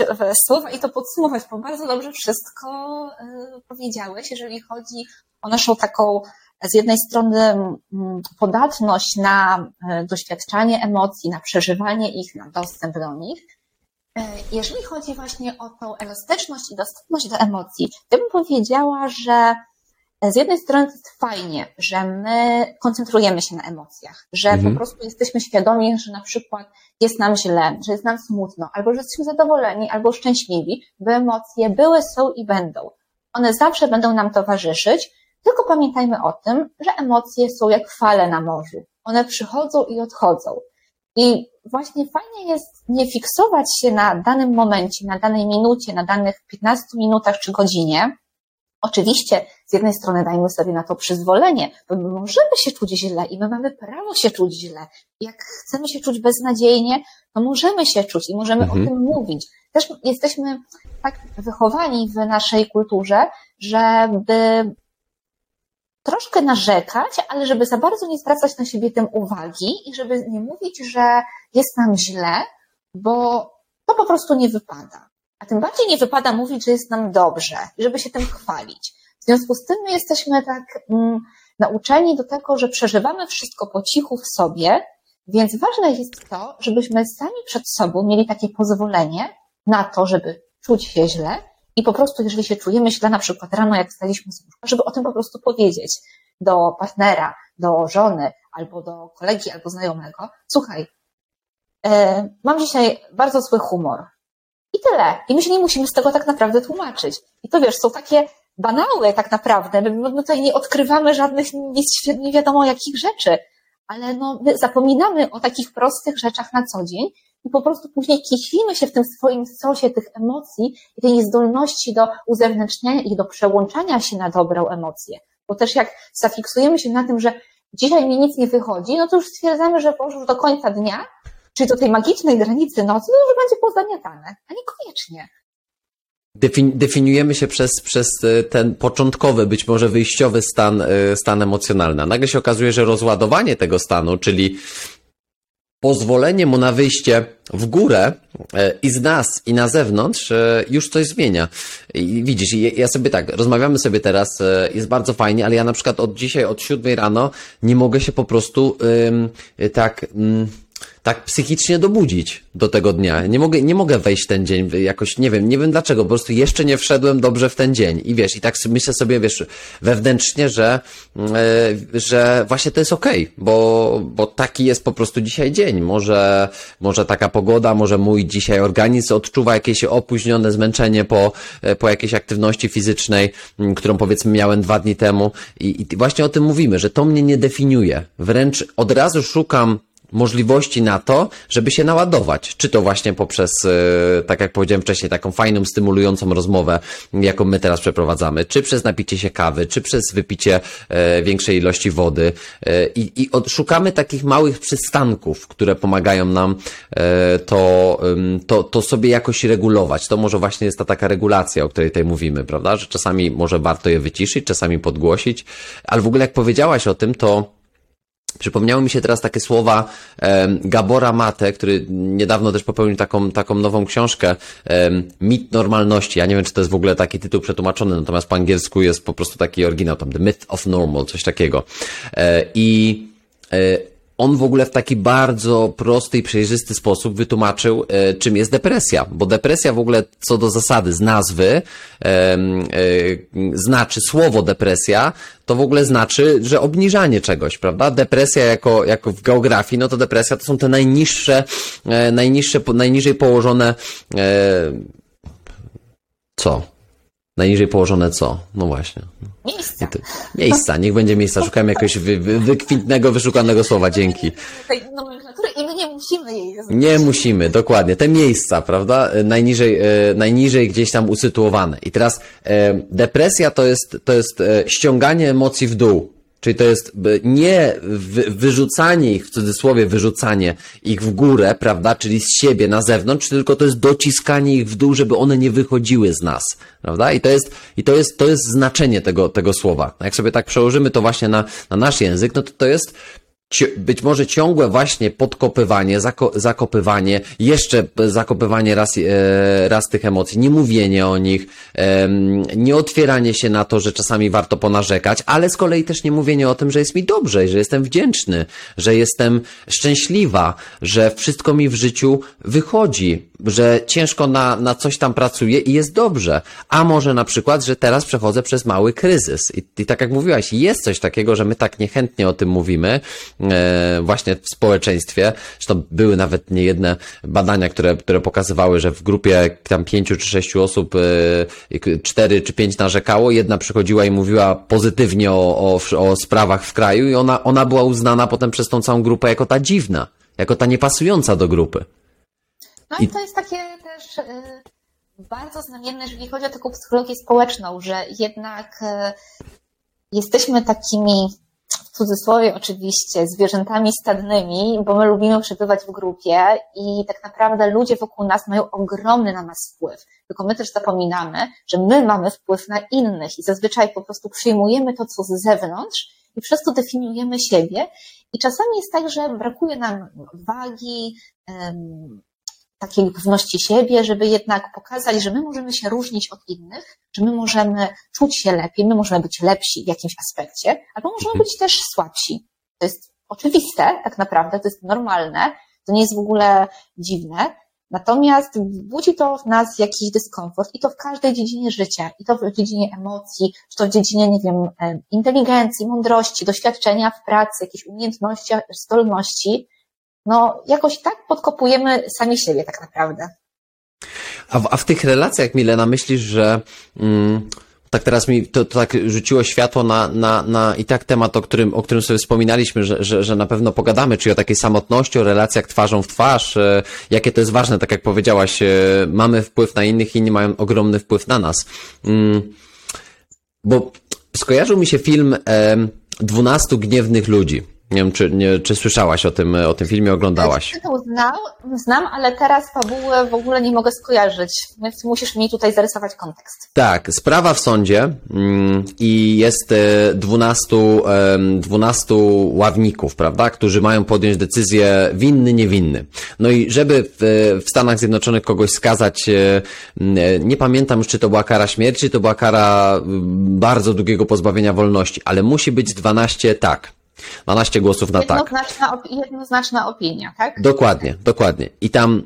słowa i to podsumować, bo bardzo dobrze wszystko yy, powiedziałeś, jeżeli chodzi o naszą taką z jednej strony mm, podatność na e, doświadczanie emocji, na przeżywanie ich, na dostęp do nich. E, jeżeli chodzi właśnie o tą elastyczność i dostępność do emocji, to bym powiedziała, że z jednej strony to jest fajnie, że my koncentrujemy się na emocjach, że mhm. po prostu jesteśmy świadomi, że na przykład jest nam źle, że jest nam smutno, albo że jesteśmy zadowoleni, albo szczęśliwi, by emocje były, są i będą. One zawsze będą nam towarzyszyć, tylko pamiętajmy o tym, że emocje są jak fale na morzu. One przychodzą i odchodzą. I właśnie fajnie jest nie fiksować się na danym momencie, na danej minucie, na danych 15 minutach czy godzinie, Oczywiście, z jednej strony dajmy sobie na to przyzwolenie, bo my możemy się czuć źle i my mamy prawo się czuć źle. Jak chcemy się czuć beznadziejnie, to możemy się czuć i możemy mhm. o tym mówić. Też jesteśmy tak wychowani w naszej kulturze, żeby troszkę narzekać, ale żeby za bardzo nie zwracać na siebie tym uwagi i żeby nie mówić, że jest nam źle, bo to po prostu nie wypada. A tym bardziej nie wypada mówić, że jest nam dobrze i żeby się tym chwalić. W związku z tym my jesteśmy tak mm, nauczeni do tego, że przeżywamy wszystko po cichu w sobie, więc ważne jest to, żebyśmy sami przed sobą mieli takie pozwolenie na to, żeby czuć się źle i po prostu, jeżeli się czujemy źle, na przykład rano, jak wstaliśmy z łóżka, żeby o tym po prostu powiedzieć do partnera, do żony, albo do kolegi, albo znajomego. Słuchaj, e, mam dzisiaj bardzo zły humor. I tyle. I my się nie musimy z tego tak naprawdę tłumaczyć. I to wiesz, są takie banały tak naprawdę. My, my tutaj nie odkrywamy żadnych nie, nie wiadomo jakich rzeczy, ale no, my zapominamy o takich prostych rzeczach na co dzień i po prostu później kichlimy się w tym swoim sosie tych emocji i tej niezdolności do uzewnętrzniania ich, do przełączania się na dobrą emocję. Bo też jak zafiksujemy się na tym, że dzisiaj mi nic nie wychodzi, no to już stwierdzamy, że już do końca dnia Czyli do tej magicznej granicy nocy, no już będzie pozamiatane, a niekoniecznie. Definiujemy się przez, przez e, ten początkowy, być może wyjściowy stan, e, stan emocjonalny. A nagle się okazuje, że rozładowanie tego stanu, czyli pozwolenie mu na wyjście w górę e, i z nas, i na zewnątrz, już coś zmienia. I widzisz, ja sobie tak, rozmawiamy sobie teraz, jest bardzo fajnie, ale ja na przykład od dzisiaj, od siódmej rano nie mogę się po prostu tak tak psychicznie dobudzić do tego dnia. Nie mogę, nie mogę wejść ten dzień jakoś, nie wiem, nie wiem dlaczego, po prostu jeszcze nie wszedłem dobrze w ten dzień. I wiesz, i tak myślę sobie, wiesz, wewnętrznie, że, yy, że właśnie to jest okej, okay, bo, bo taki jest po prostu dzisiaj dzień. Może, może taka pogoda, może mój dzisiaj organizm odczuwa jakieś opóźnione zmęczenie po, e, po jakiejś aktywności fizycznej, którą powiedzmy miałem dwa dni temu. I, I właśnie o tym mówimy, że to mnie nie definiuje. Wręcz od razu szukam możliwości na to, żeby się naładować. Czy to właśnie poprzez, e, tak jak powiedziałem wcześniej, taką fajną, stymulującą rozmowę, jaką my teraz przeprowadzamy, czy przez napicie się kawy, czy przez wypicie e, większej ilości wody. E, I, i szukamy takich małych przystanków, które pomagają nam to, to, to sobie jakoś regulować. To może właśnie jest ta taka regulacja, o której tutaj mówimy, prawda? Że czasami może warto je wyciszyć, czasami podgłosić, ale w ogóle jak powiedziałaś o tym, to Przypomniały mi się teraz takie słowa Gabora Mate, który niedawno też popełnił taką, taką nową książkę Mit normalności. Ja nie wiem, czy to jest w ogóle taki tytuł przetłumaczony, natomiast po angielsku jest po prostu taki oryginał, tam The Myth of Normal, coś takiego. E, I e, on w ogóle w taki bardzo prosty i przejrzysty sposób wytłumaczył, e, czym jest depresja. Bo depresja w ogóle co do zasady, z nazwy, e, e, znaczy słowo depresja, to w ogóle znaczy, że obniżanie czegoś, prawda? Depresja jako, jako w geografii, no to depresja to są te najniższe, e, najniższe, najniżej położone, e, co? Najniżej położone co? No właśnie. Miejsca. Miejsca, niech będzie miejsca. Szukałem jakiegoś wy, wy, wykwintnego, wyszukanego słowa. Dzięki. Tej nomenklatury i my nie musimy jej Nie musimy, dokładnie. Te miejsca, prawda? Najniżej, e, najniżej gdzieś tam usytuowane. I teraz e, depresja to jest, to jest e, ściąganie emocji w dół. Czyli to jest nie wyrzucanie ich, w cudzysłowie wyrzucanie ich w górę, prawda, czyli z siebie na zewnątrz, tylko to jest dociskanie ich w dół, żeby one nie wychodziły z nas, prawda? I to jest, i to jest, to jest znaczenie tego, tego słowa. Jak sobie tak przełożymy to właśnie na, na nasz język, no to to jest być może ciągłe właśnie podkopywanie, zako, zakopywanie, jeszcze zakopywanie raz, e, raz tych emocji, nie mówienie o nich, nie otwieranie się na to, że czasami warto ponarzekać, ale z kolei też nie mówienie o tym, że jest mi dobrze, że jestem wdzięczny, że jestem szczęśliwa, że wszystko mi w życiu wychodzi, że ciężko na, na coś tam pracuję i jest dobrze. A może na przykład, że teraz przechodzę przez mały kryzys. I, I tak jak mówiłaś, jest coś takiego, że my tak niechętnie o tym mówimy, e, właśnie w społeczeństwie. Zresztą były nawet niejedne badania, które, które pokazywały, że w grupie tam pięciu czy sześciu osób e, cztery czy pięć narzekało, jedna przychodziła i mówiła pozytywnie o, o, o sprawach w kraju i ona, ona była uznana potem przez tą całą grupę jako ta dziwna, jako ta niepasująca do grupy. No i to jest takie też y, bardzo znamienne, jeżeli chodzi o taką psychologię społeczną, że jednak y, jesteśmy takimi, w cudzysłowie oczywiście, zwierzętami stadnymi, bo my lubimy przebywać w grupie i tak naprawdę ludzie wokół nas mają ogromny na nas wpływ. Tylko my też zapominamy, że my mamy wpływ na innych i zazwyczaj po prostu przyjmujemy to, co z zewnątrz i przez to definiujemy siebie. I czasami jest tak, że brakuje nam odwagi, takiej pewności siebie, żeby jednak pokazać, że my możemy się różnić od innych, że my możemy czuć się lepiej, my możemy być lepsi w jakimś aspekcie, albo możemy mhm. być też słabsi. To jest oczywiste, tak naprawdę, to jest normalne, to nie jest w ogóle dziwne. Natomiast budzi to w nas jakiś dyskomfort i to w każdej dziedzinie życia, i to w dziedzinie emocji, czy to w dziedzinie, nie wiem, inteligencji, mądrości, doświadczenia w pracy, jakichś umiejętności, zdolności no jakoś tak podkopujemy sami siebie tak naprawdę. A w, a w tych relacjach, Milena, myślisz, że mm, tak teraz mi to, to, tak rzuciło światło na, na, na i tak temat, o którym, o którym sobie wspominaliśmy, że, że, że na pewno pogadamy, czyli o takiej samotności, o relacjach twarzą w twarz, e, jakie to jest ważne, tak jak powiedziałaś, e, mamy wpływ na innych, inni mają ogromny wpływ na nas. Mm, bo skojarzył mi się film e, 12 gniewnych ludzi. Nie wiem, czy, nie, czy słyszałaś o tym, o tym filmie, oglądałaś? Tytuł znam, znam, ale teraz fabułę w ogóle nie mogę skojarzyć, więc musisz mi tutaj zarysować kontekst. Tak, sprawa w sądzie mm, i jest e, dwunastu, dwunastu ławników, prawda, którzy mają podjąć decyzję winny, niewinny. No i żeby w, w Stanach Zjednoczonych kogoś skazać, e, nie pamiętam już, czy to była kara śmierci, to była kara bardzo długiego pozbawienia wolności, ale musi być 12 tak. 12 głosów na tak. Jednoznaczna, jednoznaczna opinia, tak? Dokładnie, dokładnie. I tam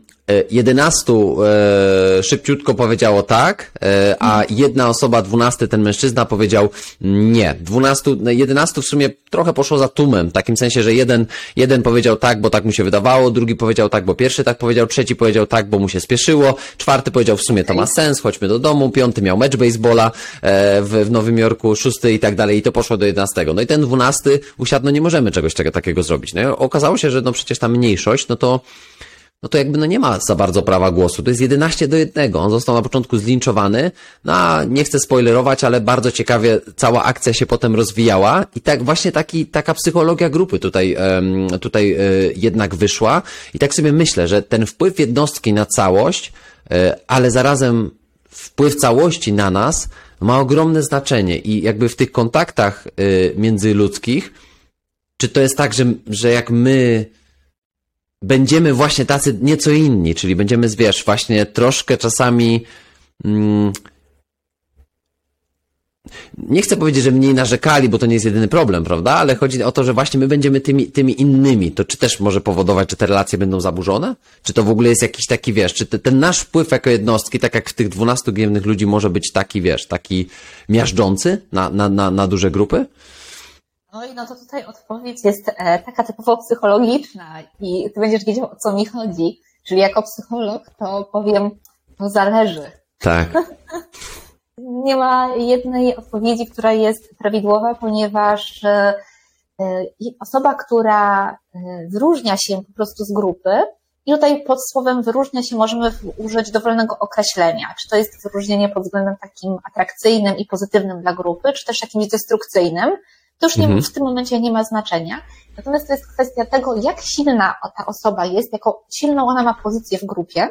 11 e, szybciutko powiedziało tak, e, a jedna osoba, 12, ten mężczyzna powiedział nie. 12, 11 no, w sumie trochę poszło za tłumem, w takim sensie, że jeden, jeden powiedział tak, bo tak mu się wydawało, drugi powiedział tak, bo pierwszy tak powiedział, trzeci powiedział tak, bo mu się spieszyło, czwarty powiedział w sumie to ma sens, chodźmy do domu, piąty miał mecz baseballa e, w, w Nowym Jorku, szósty i tak dalej i to poszło do 11. No i ten 12 usiadł, no nie możemy czegoś takiego zrobić. No i okazało się, że no przecież ta mniejszość, no to no to jakby no nie ma za bardzo prawa głosu. To jest 11 do 1. On został na początku zlinczowany, no a nie chcę spoilerować, ale bardzo ciekawie cała akcja się potem rozwijała i tak właśnie taki, taka psychologia grupy tutaj, tutaj e, jednak wyszła i tak sobie myślę, że ten wpływ jednostki na całość, e, ale zarazem wpływ całości na nas ma ogromne znaczenie i jakby w tych kontaktach e, międzyludzkich, czy to jest tak, że, że jak my będziemy właśnie tacy nieco inni, czyli będziemy, wiesz, właśnie troszkę czasami. Mm, nie chcę powiedzieć, że mniej narzekali, bo to nie jest jedyny problem, prawda? Ale chodzi o to, że właśnie my będziemy tymi, tymi innymi. To czy też może powodować, że te relacje będą zaburzone? Czy to w ogóle jest jakiś taki, wiesz, czy te, ten nasz wpływ jako jednostki, tak jak w tych dwunastu gniewnych ludzi, może być taki, wiesz, taki miażdżący na, na, na, na duże grupy? No i no to tutaj odpowiedź jest e, taka typowo psychologiczna i ty będziesz wiedział, o co mi chodzi. Czyli jako psycholog to powiem, to zależy. Tak. Nie ma jednej odpowiedzi, która jest prawidłowa, ponieważ e, e, osoba, która wyróżnia się po prostu z grupy, i tutaj pod słowem wyróżnia się możemy użyć dowolnego określenia. Czy to jest wyróżnienie pod względem takim atrakcyjnym i pozytywnym dla grupy, czy też jakimś destrukcyjnym, to już nie, mhm. w tym momencie nie ma znaczenia. Natomiast to jest kwestia tego, jak silna ta osoba jest, jaką silną ona ma pozycję w grupie,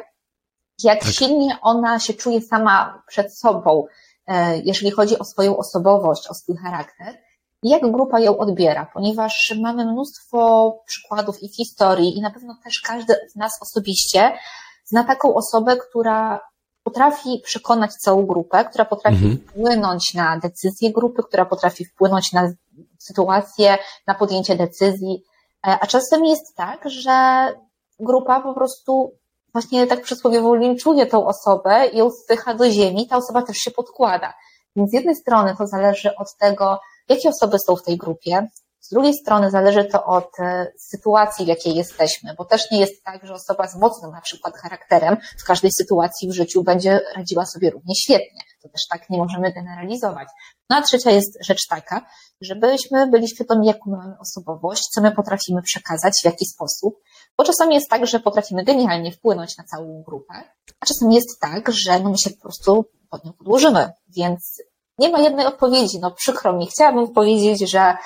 jak tak. silnie ona się czuje sama przed sobą, e, jeżeli chodzi o swoją osobowość, o swój charakter. jak grupa ją odbiera, ponieważ mamy mnóstwo przykładów i historii i na pewno też każdy z nas osobiście zna taką osobę, która potrafi przekonać całą grupę, która potrafi mhm. wpłynąć na decyzję grupy, która potrafi wpłynąć na sytuację, na podjęcie decyzji. E, a czasem jest tak, że grupa po prostu właśnie tak przysłowiowo linczuje tą osobę i ją spycha do ziemi, ta osoba też się podkłada. Więc z jednej strony to zależy od tego, jakie osoby są w tej grupie, z drugiej strony zależy to od e, sytuacji, w jakiej jesteśmy, bo też nie jest tak, że osoba z mocnym na przykład charakterem w każdej sytuacji w życiu będzie radziła sobie równie świetnie. To też tak nie możemy generalizować. No a trzecia jest rzecz taka, żebyśmy byli świadomi, jaką mamy osobowość, co my potrafimy przekazać, w jaki sposób, bo czasami jest tak, że potrafimy genialnie wpłynąć na całą grupę, a czasami jest tak, że no my się po prostu pod nią podłożymy, więc nie ma jednej odpowiedzi. No przykro mi, chciałabym powiedzieć, że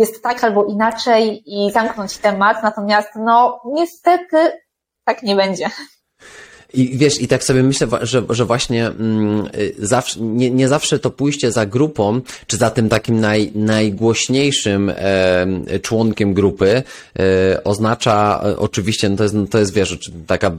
jest tak albo inaczej i zamknąć temat, natomiast no niestety tak nie będzie. I wiesz, i tak sobie myślę, że, że właśnie mm, zawsze, nie, nie zawsze to pójście za grupą, czy za tym takim naj, najgłośniejszym e, członkiem grupy e, oznacza e, oczywiście, no to jest, to jest wiesz, taka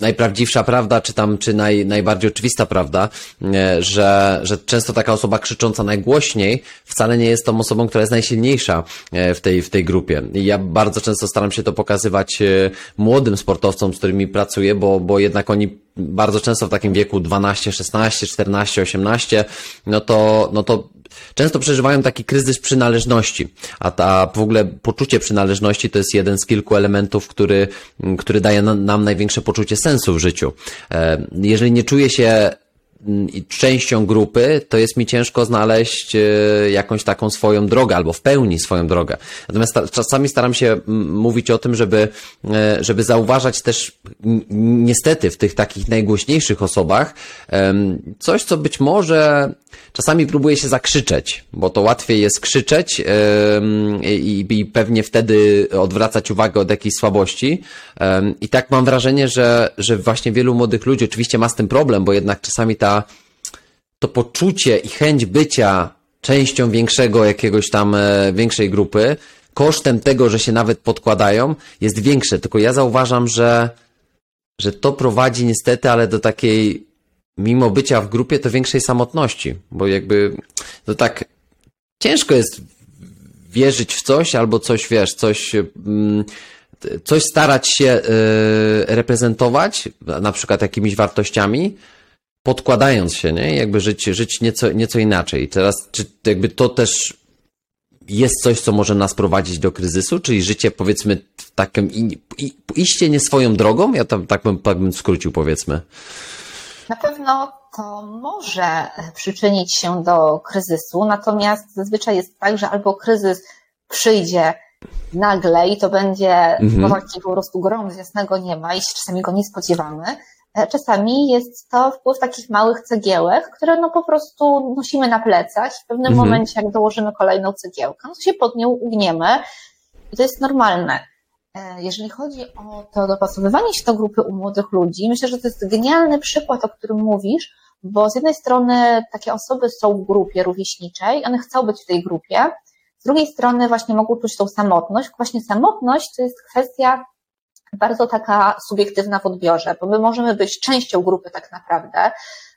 najprawdziwsza prawda, czy tam, czy naj, najbardziej oczywista prawda, e, że, że często taka osoba krzycząca najgłośniej wcale nie jest tą osobą, która jest najsilniejsza e, w tej, w tej grupie. I ja bardzo często staram się to pokazywać e, młodym sportowcom, z którymi pracuję, bo, bo jednak jednak oni bardzo często w takim wieku 12, 16, 14, 18, no to, no to często przeżywają taki kryzys przynależności, a ta w ogóle poczucie przynależności to jest jeden z kilku elementów, który, który daje nam największe poczucie sensu w życiu. E, jeżeli nie czuję się częścią grupy, to jest mi ciężko znaleźć e, jakąś taką swoją drogę albo w pełni swoją drogę. Natomiast czasami staram się mówić o tym, żeby, e, żeby zauważać też niestety w tych takich najgłośniejszych osobach coś, co być może czasami próbuje się zakrzyczeć, bo to łatwiej jest krzyczeć i pewnie wtedy odwracać uwagę od jakiejś słabości. I tak mam wrażenie, że, że właśnie wielu młodych ludzi oczywiście ma z tym problem, bo jednak czasami ta, to poczucie i chęć bycia częścią większego jakiegoś tam, e, większej grupy, kosztem tego, że się nawet podkładają, jest większe. Tylko ja zauważam, że, że to prowadzi niestety, ale do takiej mimo bycia w grupie, to większej samotności, bo jakby to tak ciężko jest wierzyć w coś albo coś, wiesz, coś, mm, coś starać się y, reprezentować, na przykład jakimiś wartościami, podkładając się, nie? Jakby żyć, żyć nieco, nieco inaczej. Teraz, czy jakby to też jest coś, co może nas prowadzić do kryzysu, czyli życie, powiedzmy, w takim i, i, iście nie swoją drogą? Ja tam tak bym, tak bym skrócił, powiedzmy. Na pewno to może przyczynić się do kryzysu, natomiast zazwyczaj jest tak, że albo kryzys przyjdzie nagle i to będzie mhm. taki po prostu grom z jasnego nieba i czasami go nie spodziewamy. E, czasami jest to wpływ takich małych cegiełek, które no po prostu nosimy na plecach i w pewnym mhm. momencie, jak dołożymy kolejną cegiełkę, no to się pod nią ugniemy i to jest normalne. E, jeżeli chodzi o to dopasowywanie się do grupy u młodych ludzi, myślę, że to jest genialny przykład, o którym mówisz, bo z jednej strony takie osoby są w grupie rówieśniczej, one chcą być w tej grupie, z drugiej strony właśnie mogą czuć tą samotność. Właśnie samotność to jest kwestia bardzo taka subiektywna w odbiorze, bo my możemy być częścią grupy tak naprawdę,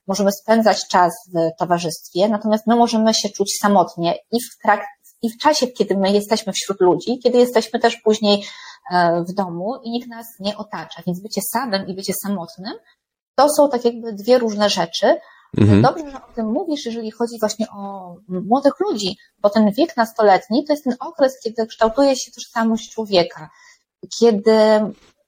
możemy spędzać czas w towarzystwie, natomiast my możemy się czuć samotnie i w trakcie i w czasie, kiedy my jesteśmy wśród ludzi, kiedy jesteśmy też później E, w domu i nikt nas nie otacza. Więc bycie samym i bycie samotnym to są tak jakby dwie różne rzeczy. Mhm. Dobrze, że o tym mówisz, jeżeli chodzi właśnie o młodych ludzi, bo ten wiek nastoletni to jest ten okres, kiedy kształtuje się tożsamość człowieka, kiedy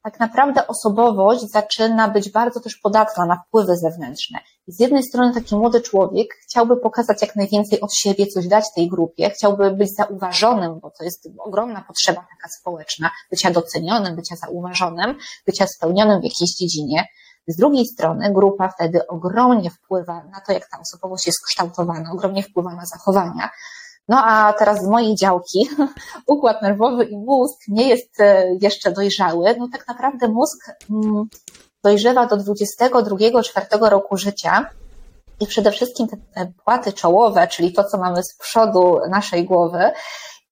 tak naprawdę osobowość zaczyna być bardzo też podatna na wpływy zewnętrzne. Z jednej strony taki młody człowiek chciałby pokazać jak najwięcej od siebie, coś dać tej grupie, chciałby być zauważonym, bo to jest ogromna potrzeba taka społeczna, bycia docenionym, bycia zauważonym, bycia spełnionym w jakiejś dziedzinie. Z drugiej strony grupa wtedy ogromnie wpływa na to, jak ta osobowość jest kształtowana, ogromnie wpływa na zachowania, no a teraz z mojej działki układ nerwowy i mózg nie jest e, jeszcze dojrzały. No tak naprawdę mózg mm, dojrzewa do 22-4 roku życia. i przede wszystkim te płaty czołowe, czyli to, co mamy z przodu naszej głowy,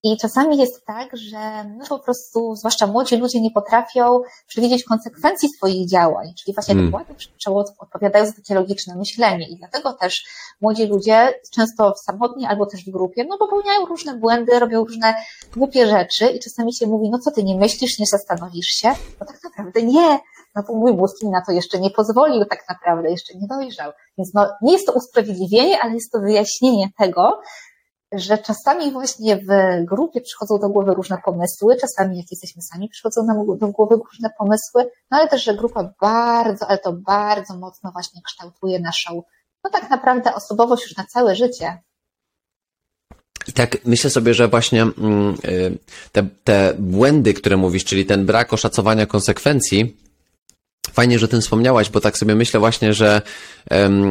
i czasami jest tak, że no po prostu, zwłaszcza młodzi ludzie, nie potrafią przewidzieć konsekwencji swoich działań. Czyli właśnie te płaty czoło odpowiadają za takie logiczne myślenie. I dlatego też młodzi ludzie, często samotnie albo też w grupie, no popełniają różne błędy, robią różne głupie rzeczy i czasami się mówi, no co ty nie myślisz, nie zastanowisz się? No tak naprawdę nie. No bo mój mózg mi na to jeszcze nie pozwolił, tak naprawdę jeszcze nie dojrzał. Więc no, nie jest to usprawiedliwienie, ale jest to wyjaśnienie tego, że czasami właśnie w grupie przychodzą do głowy różne pomysły, czasami jak jesteśmy sami przychodzą nam do głowy różne pomysły, no ale też, że grupa bardzo, ale to bardzo mocno właśnie kształtuje naszą, no tak naprawdę osobowość już na całe życie. I tak myślę sobie, że właśnie mm, y, te, te błędy, które mówisz, czyli ten brak oszacowania konsekwencji, Fajnie, że o tym wspomniałaś, bo tak sobie myślę właśnie, że,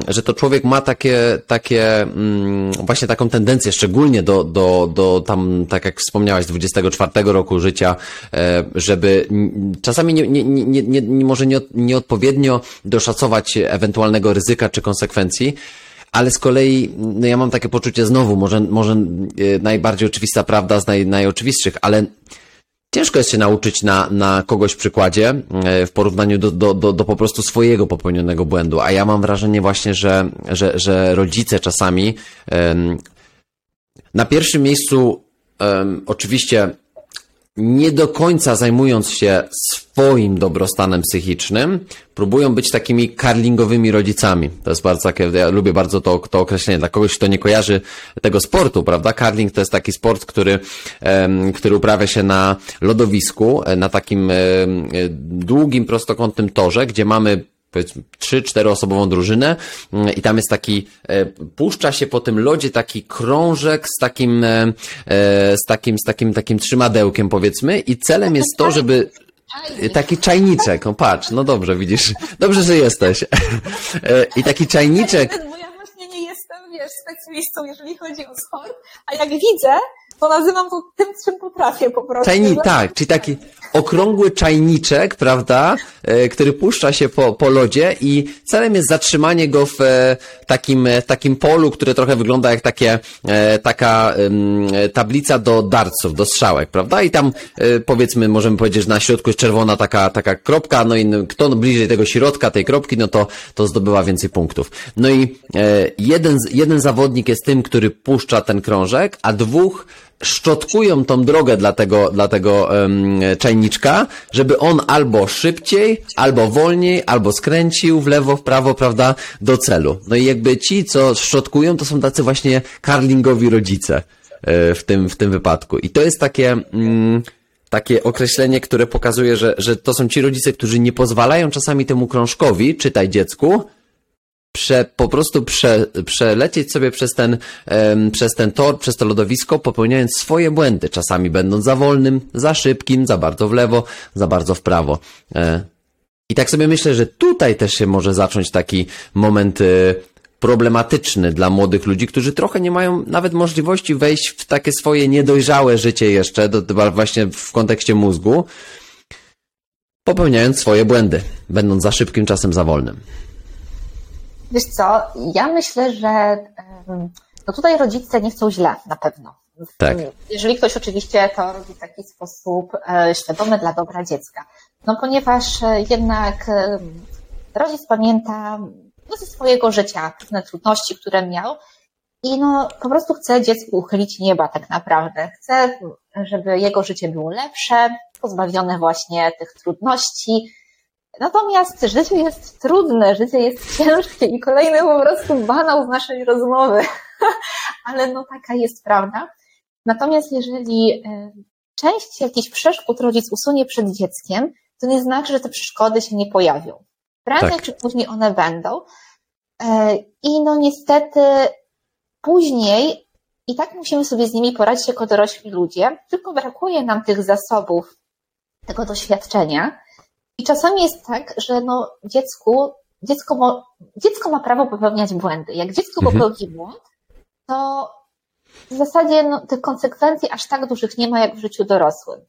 że to człowiek ma takie, takie, mm, właśnie taką tendencję, szczególnie do, do, do tam, tak jak wspomniałaś, 24 roku życia, e, żeby czasami nie, nie, nie, nie, może nie, nieodpowiednio doszacować ewentualnego ryzyka czy konsekwencji, ale z kolei no ja mam takie poczucie znowu, może, może e, najbardziej oczywista prawda z naj, najoczywistszych, ale Ciężko jest się nauczyć na, na kogoś przykładzie e, w porównaniu do, do, do, do po prostu swojego popełnionego błędu, a ja mam wrażenie właśnie, że, że, że rodzice czasami na pierwszym miejscu oczywiście nie do końca zajmując się swoim dobrostanem psychicznym, próbują być takimi karlingowymi rodzicami. To jest bardzo takie, ja lubię bardzo to, to określenie. Dla kogoś, kto nie kojarzy tego sportu, prawda? Karling to jest taki sport, który, który uprawia się na lodowisku, na takim długim, prostokątnym torze, gdzie mamy powiedzmy trzy, czteroosobową drużynę mm, i tam jest taki, e, puszcza się po tym lodzie taki krążek z takim, e, e, z takim, z takim, takim trzymadełkiem powiedzmy i celem jest to, żeby Taki czajniczek, no patrz, no dobrze, widzisz. Dobrze, że jesteś. I taki czajniczek. Bo ja właśnie nie jestem, wiesz, specjalistą, jeżeli chodzi o sport, a jak widzę, to nazywam to tym, czym potrafię po prostu. Czajnik, tak, czyli taki okrągły czajniczek, prawda, e, który puszcza się po, po lodzie i celem jest zatrzymanie go w e, takim, e, takim polu, które trochę wygląda jak takie, taka tablica do darców, do strzałek, prawda? I tam powiedzmy, możemy powiedzieć, że na środku jest czerwona taka, taka kropka, no i kto bliżej tego środka, tej kropki, no to, to zdobywa więcej punktów. No i jeden, jeden zawodnik jest tym, który puszcza ten krążek, a dwóch szczotkują tą drogę dla tego, dla tego um, czajniczka, żeby on albo szybciej, albo wolniej, albo skręcił w lewo, w prawo, prawda, do celu. No i jakby ci, co szczotkują, to są tacy właśnie karlingowi rodzice e, w tym, w tym wypadku. I to jest takie... Mm, takie określenie, które pokazuje, że, że to są ci rodzice, którzy nie pozwalają czasami temu krążkowi, czytaj dziecku, prze, po prostu prze, przelecieć sobie przez ten, um, przez ten tor, przez to lodowisko, popełniając swoje błędy, czasami będąc za wolnym, za szybkim, za bardzo w lewo, za bardzo w prawo. E, I tak sobie myślę, że tutaj też się może zacząć taki moment y, problematyczny dla młodych ludzi, którzy trochę nie mają nawet możliwości wejść w takie swoje niedojrzałe życie jeszcze, do, właśnie w kontekście mózgu, popełniając swoje błędy, będąc za szybkim, czasem za wolnym. Wiesz co, ja myślę, że no tutaj rodzice nie chcą źle na pewno. Tak. Jeżeli ktoś oczywiście to robi w taki sposób e, świadomy dla dobra dziecka. No ponieważ e, jednak rodzic pamięta no, ze swojego życia pewne trudności, które miał i no po prostu chce dziecku uchylić nieba tak naprawdę. Chce, żeby jego życie było lepsze, pozbawione właśnie tych trudności, Natomiast życie jest trudne, życie jest ciężkie i kolejny po prostu banał z naszej rozmowy. Ale no taka jest prawda. Natomiast jeżeli e, część jakichś przeszkód rodzic usunie przed dzieckiem, to nie znaczy, że te przeszkody się nie pojawią. Prędzej tak. czy później one będą. E, I no niestety później i tak musimy sobie z nimi poradzić jako dorośli ludzie, tylko brakuje nam tych zasobów, tego doświadczenia, i czasami jest tak, że no dziecku, dziecko, mo, dziecko ma prawo popełniać błędy. Jak dziecko mhm. popełni błąd, to w zasadzie no, tych konsekwencji aż tak dużych nie ma jak w życiu dorosłym.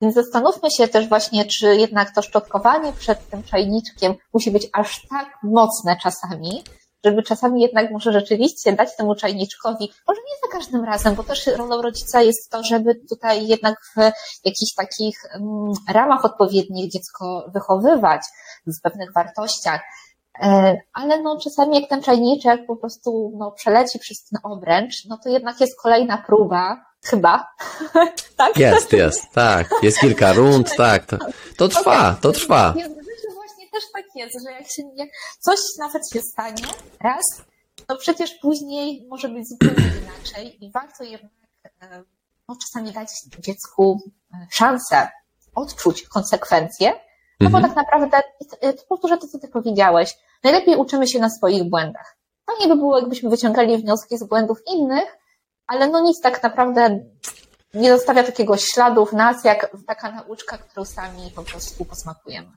Więc zastanówmy się też właśnie, czy jednak to szczotkowanie przed tym czajniczkiem musi być aż tak mocne czasami, żeby czasami jednak może rzeczywiście dać temu czajniczkowi, może nie za każdym razem, bo też rolą rodzica jest to, żeby tutaj jednak w jakichś takich mm, ramach odpowiednich dziecko wychowywać, w pewnych wartościach, e, ale no czasami jak ten czajniczek po prostu no, przeleci przez ten obręcz, no to jednak jest kolejna próba, chyba. tak? Jest, jest, tak. Jest kilka rund, tak. To, to trwa, to trwa. Też tak jest, że jak, się, jak coś nawet się stanie raz, to przecież później może być zupełnie inaczej i warto jednak e, no, czasami dać dziecku e, szansę odczuć konsekwencje, no mhm. bo tak naprawdę, powtórzę to, co ty powiedziałeś, najlepiej uczymy się na swoich błędach. Fajnie by było, jakbyśmy wyciągali wnioski z błędów innych, ale no nic tak naprawdę nie zostawia takiego śladu w nas, jak taka nauczka, którą sami po prostu posmakujemy.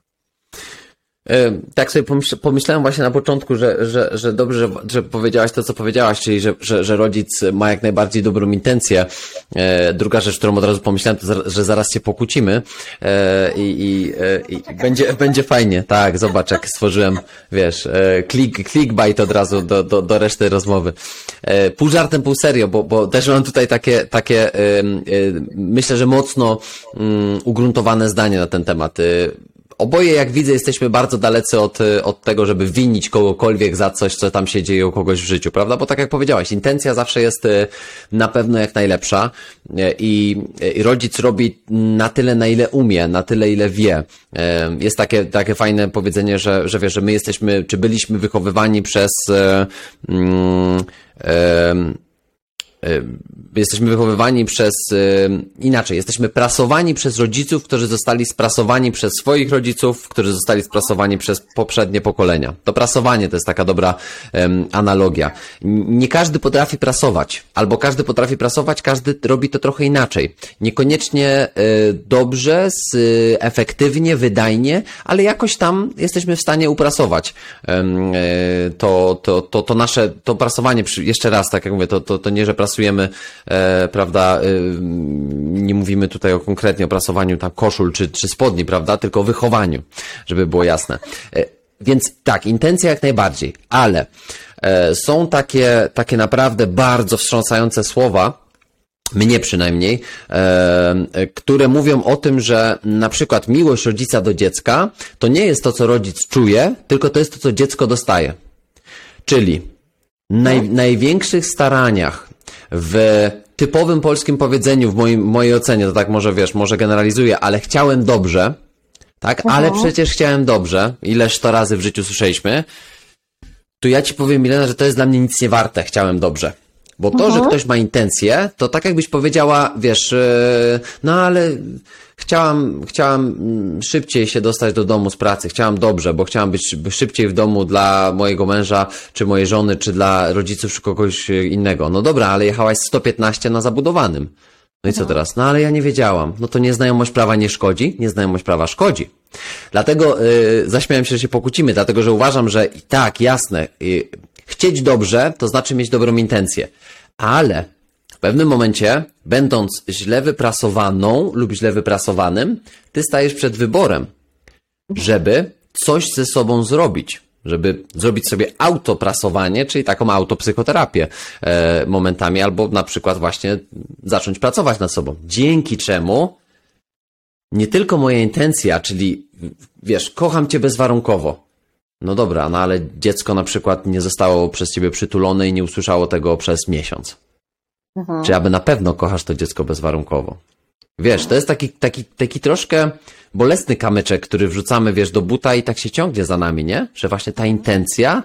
E, tak sobie pomyślałem właśnie na początku, że, że, że dobrze, że powiedziałaś to, co powiedziałaś, czyli że, że, że rodzic ma jak najbardziej dobrą intencję. E, druga rzecz, którą od razu pomyślałem, to że zaraz się pokłócimy e, i, i, i będzie, będzie fajnie. Tak, zobacz, jak stworzyłem, wiesz, klik, clickbait od razu do, do, do reszty rozmowy. Pół żartem, pół serio, bo, bo też mam tutaj takie, takie myślę, że mocno mm, ugruntowane zdanie na ten temat oboje, jak widzę, jesteśmy bardzo dalecy od, od tego, żeby winić kogokolwiek za coś, co tam się dzieje u kogoś w życiu, prawda? Bo tak jak powiedziałaś, intencja zawsze jest e, na pewno jak najlepsza e, i, i rodzic robi na tyle, na ile umie, na tyle, ile wie. Jest takie, takie fajne powiedzenie, że, że wiesz, że my jesteśmy, czy byliśmy wychowywani przez mm, jesteśmy wychowywani przez, inaczej, jesteśmy prasowani przez rodziców, którzy zostali sprasowani przez swoich rodziców, którzy zostali sprasowani przez poprzednie pokolenia. To prasowanie to jest taka dobra analogia. Nie każdy potrafi prasować, albo każdy potrafi prasować, każdy robi to trochę inaczej. Niekoniecznie y, dobrze, y, efektywnie, wydajnie, ale jakoś tam jesteśmy w stanie uprasować y, to, to, to, to nasze, to prasowanie, jeszcze raz, tak jak mówię, to, to, to nie, że prasujemy e, prawda, e, nie mówimy tutaj o konkretnie o prasowaniu tam koszul czy, czy spodni, prawda, tylko o wychowaniu, żeby było jasne. E, więc tak, intencja jak najbardziej, ale e, są takie, takie naprawdę bardzo wstrząsające słowa, mnie przynajmniej, e, które mówią o tym, że na przykład miłość rodzica do dziecka to nie jest to, co rodzic czuje, tylko to jest to, co dziecko dostaje. Czyli naj, największych staraniach w typowym polskim powiedzeniu, w moim, mojej ocenie, to tak może wiesz, może generalizuję, ale chciałem dobrze, tak, ale przecież chciałem dobrze, ileż to razy w życiu słyszeliśmy, to ja ci powiem, Milena, że to jest dla mnie nic nie warte, chciałem dobrze. Bo to, że ktoś ma intencje, to tak jakbyś powiedziała, wiesz, yy, no ale chciałam, chciałam mm, szybciej się dostać do domu z pracy, chciałam dobrze, bo chciałam być szybciej w domu dla mojego męża, czy mojej żony, czy dla rodziców, czy kogoś innego. No dobra, ale jechałaś 115 na zabudowanym. No i co no. teraz? No ale ja nie wiedziałam. No to nieznajomość prawa nie szkodzi, nieznajomość prawa szkodzi. Dlatego yy, zaśmiałem się, że się pokłócimy, dlatego że uważam, że tak, jasne, yy, chcieć dobrze, to znaczy mieć dobrą intencję. Ale pewnym momencie, będąc źle wyprasowaną lub źle wyprasowanym, ty stajesz przed wyborem, żeby coś ze sobą zrobić. Żeby zrobić sobie autoprasowanie, czyli taką autopsychoterapię e, momentami, albo na przykład właśnie zacząć pracować nad sobą. Dzięki czemu nie tylko moja intencja, czyli wiesz, kocham cię bezwarunkowo. No dobra, no ale dziecko na przykład nie zostało przez ciebie przytulone i nie usłyszało tego przez miesiąc. Mhm. Czy aby na pewno kochasz to dziecko bezwarunkowo? Wiesz, to jest taki, taki, taki troszkę bolesny kamyczek, który wrzucamy, wiesz, do buta i tak się ciągnie za nami, nie? Że właśnie ta intencja,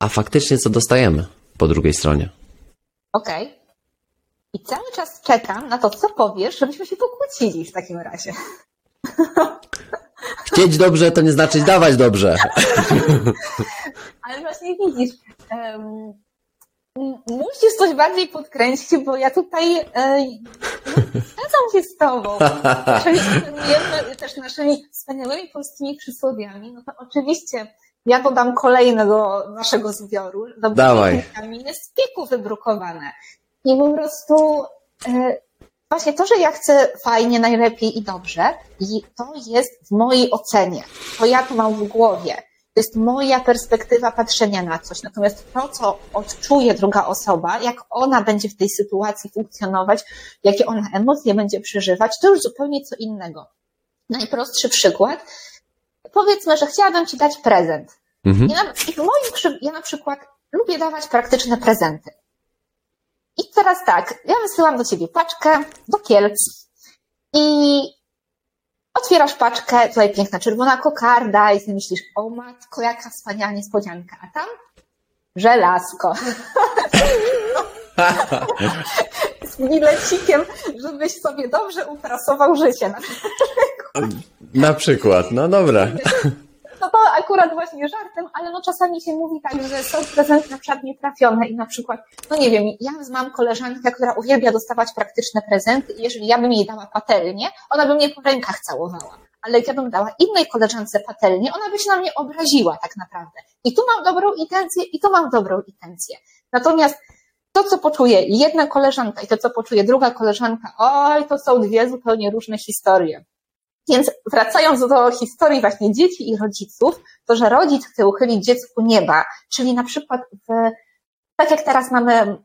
a faktycznie co dostajemy po drugiej stronie. Okej. Okay. I cały czas czekam na to, co powiesz, żebyśmy się pokłócili w takim razie. Chcieć dobrze to nie znaczy dawać dobrze. Ale właśnie widzisz, um, Musisz coś bardziej podkręcić, bo ja tutaj e, zgadzam się z Tobą. Jeżeli też naszymi wspaniałymi polskimi przysłowiami, no to oczywiście ja dodam kolejne do naszego zbioru. Dawaj. Jest piku wybrukowane. I po prostu e, właśnie to, że ja chcę fajnie, najlepiej i dobrze, i to jest w mojej ocenie. To ja to mam w głowie. To jest moja perspektywa patrzenia na coś. Natomiast to, co odczuje druga osoba, jak ona będzie w tej sytuacji funkcjonować, jakie ona emocje będzie przeżywać, to już zupełnie co innego. Najprostszy przykład. Powiedzmy, że chciałabym Ci dać prezent. Mhm. I, na, I w moim, ja na przykład lubię dawać praktyczne prezenty. I teraz tak, ja wysyłam do ciebie paczkę do Kielc i otwierasz paczkę, tutaj piękna czerwona kokarda i sobie myślisz, o matko, jaka wspaniała niespodzianka, a tam żelazko. Z bilecikiem, żebyś sobie dobrze uprasował życie. Na przykład, na przykład. no dobra. No to akurat właśnie żartem, ale no czasami się mówi tak, że są prezenty na przykład nietrafione i na przykład, no nie wiem, ja mam koleżankę, która uwielbia dostawać praktyczne prezenty i jeżeli ja bym jej dała patelnię, ona by mnie po rękach całowała. Ale ja bym dała innej koleżance patelnię, ona by się na mnie obraziła tak naprawdę. I tu mam dobrą intencję, i tu mam dobrą intencję. Natomiast to, co poczuje jedna koleżanka i to, co poczuje druga koleżanka, oj, to są dwie zupełnie różne historie. Więc wracając do historii właśnie dzieci i rodziców, to, że rodzic chce uchylić dziecku nieba, czyli na przykład w, tak jak teraz mamy mm,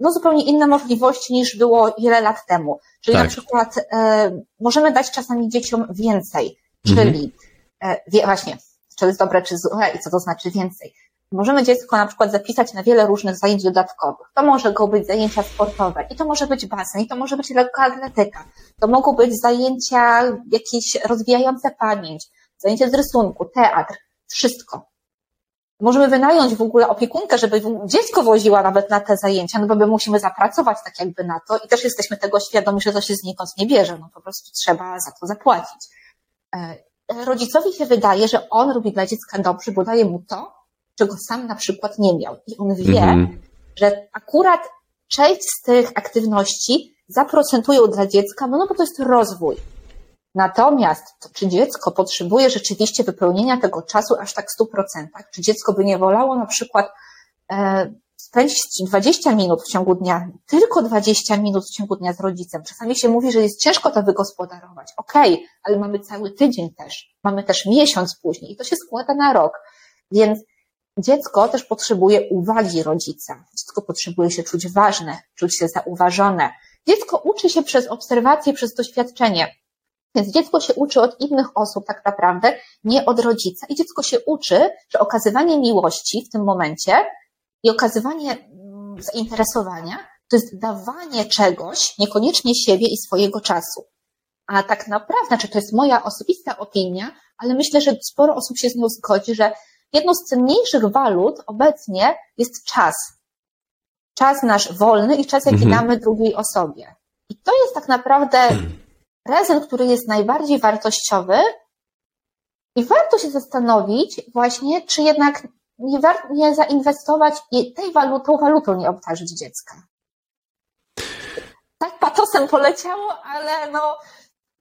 no, zupełnie inne możliwości niż było wiele lat temu. Czyli tak. na przykład e, możemy dać czasami dzieciom więcej, czyli mhm. e, właśnie, czy jest dobre, czy złe i co to znaczy więcej. Możemy dziecko na przykład zapisać na wiele różnych zajęć dodatkowych. To może go być zajęcia sportowe, i to może być basen, i to może być lekkoatletyka. To mogą być zajęcia jakieś rozwijające pamięć, zajęcia z rysunku, teatr, wszystko. Możemy wynająć w ogóle opiekunkę, żeby dziecko woziła nawet na te zajęcia, no bo my musimy zapracować tak jakby na to i też jesteśmy tego świadomi, że to się znikąd nie bierze, no po prostu trzeba za to zapłacić. E, rodzicowi się wydaje, że on robi dla dziecka dobrze, bo daje mu to, czego sam na przykład nie miał. I on wie, mhm. że akurat część z tych aktywności zaprocentują dla dziecka, no, no bo to jest rozwój. Natomiast czy dziecko potrzebuje rzeczywiście wypełnienia tego czasu aż tak w 100%? Czy dziecko by nie wolało na przykład e, spędzić 20 minut w ciągu dnia, tylko 20 minut w ciągu dnia z rodzicem? Czasami się mówi, że jest ciężko to wygospodarować. Okej, okay, ale mamy cały tydzień też. Mamy też miesiąc później i to się składa na rok. Więc Dziecko też potrzebuje uwagi rodzica. Dziecko potrzebuje się czuć ważne, czuć się zauważone. Dziecko uczy się przez obserwację, przez doświadczenie. Więc dziecko się uczy od innych osób tak naprawdę, nie od rodzica. I dziecko się uczy, że okazywanie miłości w tym momencie i okazywanie mm, zainteresowania to jest dawanie czegoś, niekoniecznie siebie i swojego czasu. A tak naprawdę, znaczy to jest moja osobista opinia, ale myślę, że sporo osób się z nią zgodzi, że jedną z cenniejszych walut obecnie jest czas. Czas nasz wolny i czas, jaki mhm. damy drugiej osobie. I to jest tak naprawdę prezent, który jest najbardziej wartościowy i warto się zastanowić właśnie, czy jednak nie, war- nie zainwestować i tej walutą, walutą nie obdarzyć dziecka. Tak patosem poleciało, ale no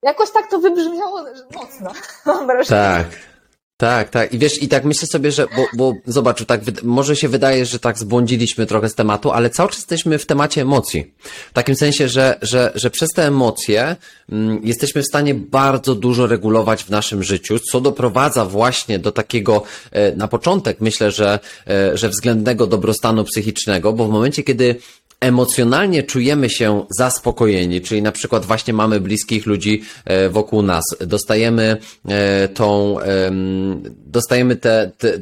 jakoś tak to wybrzmiało mocno. Mam wrażenie. Tak. Tak, tak. I wiesz, i tak myślę sobie, że, bo, bo zobacz, tak, może się wydaje, że tak zbłądziliśmy trochę z tematu, ale cały czas jesteśmy w temacie emocji. W takim sensie, że, że, że przez te emocje mm, jesteśmy w stanie bardzo dużo regulować w naszym życiu, co doprowadza właśnie do takiego, e, na początek myślę, że, e, że względnego dobrostanu psychicznego, bo w momencie, kiedy emocjonalnie czujemy się zaspokojeni, czyli na przykład właśnie mamy bliskich ludzi e, wokół nas, dostajemy e, tą, dostajemy te, te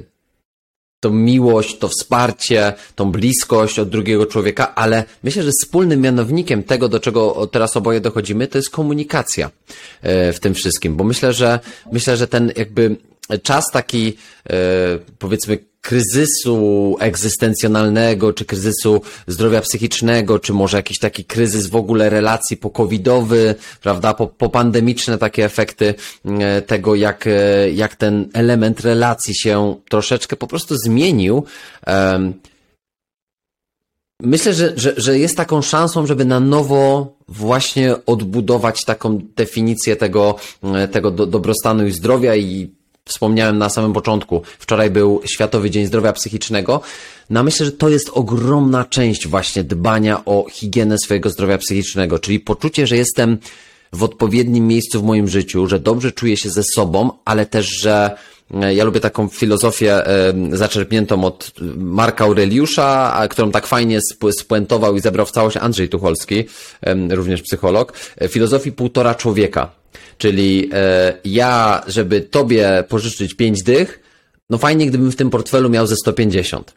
miłość, to wsparcie, tą bliskość od drugiego człowieka, ale myślę, że wspólnym mianownikiem tego, do czego teraz oboje dochodzimy, to jest komunikacja e, w tym wszystkim, bo myślę, że myślę, że ten jakby czas taki, powiedzmy, kryzysu egzystencjonalnego, czy kryzysu zdrowia psychicznego, czy może jakiś taki kryzys w ogóle relacji pokowidowy, prawda, popandemiczne takie efekty e, tego, jak, e, jak ten element relacji się troszeczkę po prostu zmienił. Myślę, że, że, że jest taką szansą, żeby na nowo właśnie odbudować taką definicję tego, e, tego do, dobrostanu i zdrowia i wspomniałem na samym początku, wczoraj był Światowy Dzień Zdrowia Psychicznego. No myślę, że to jest ogromna część właśnie dbania o higienę swojego zdrowia psychicznego, czyli poczucie, że jestem w odpowiednim miejscu w moim życiu, że dobrze czuję się ze sobą, ale też, że e, ja lubię taką filozofię zaczerpniętą od Marka Aureliusza, którą tak fajnie spuentował i zebrał w całość Andrzej Tucholski, również psycholog, filozofii półtora człowieka. Czyli ja, żeby tobie pożyczyć pięć dych, no fajnie, gdybym w tym portfelu miał ze 150.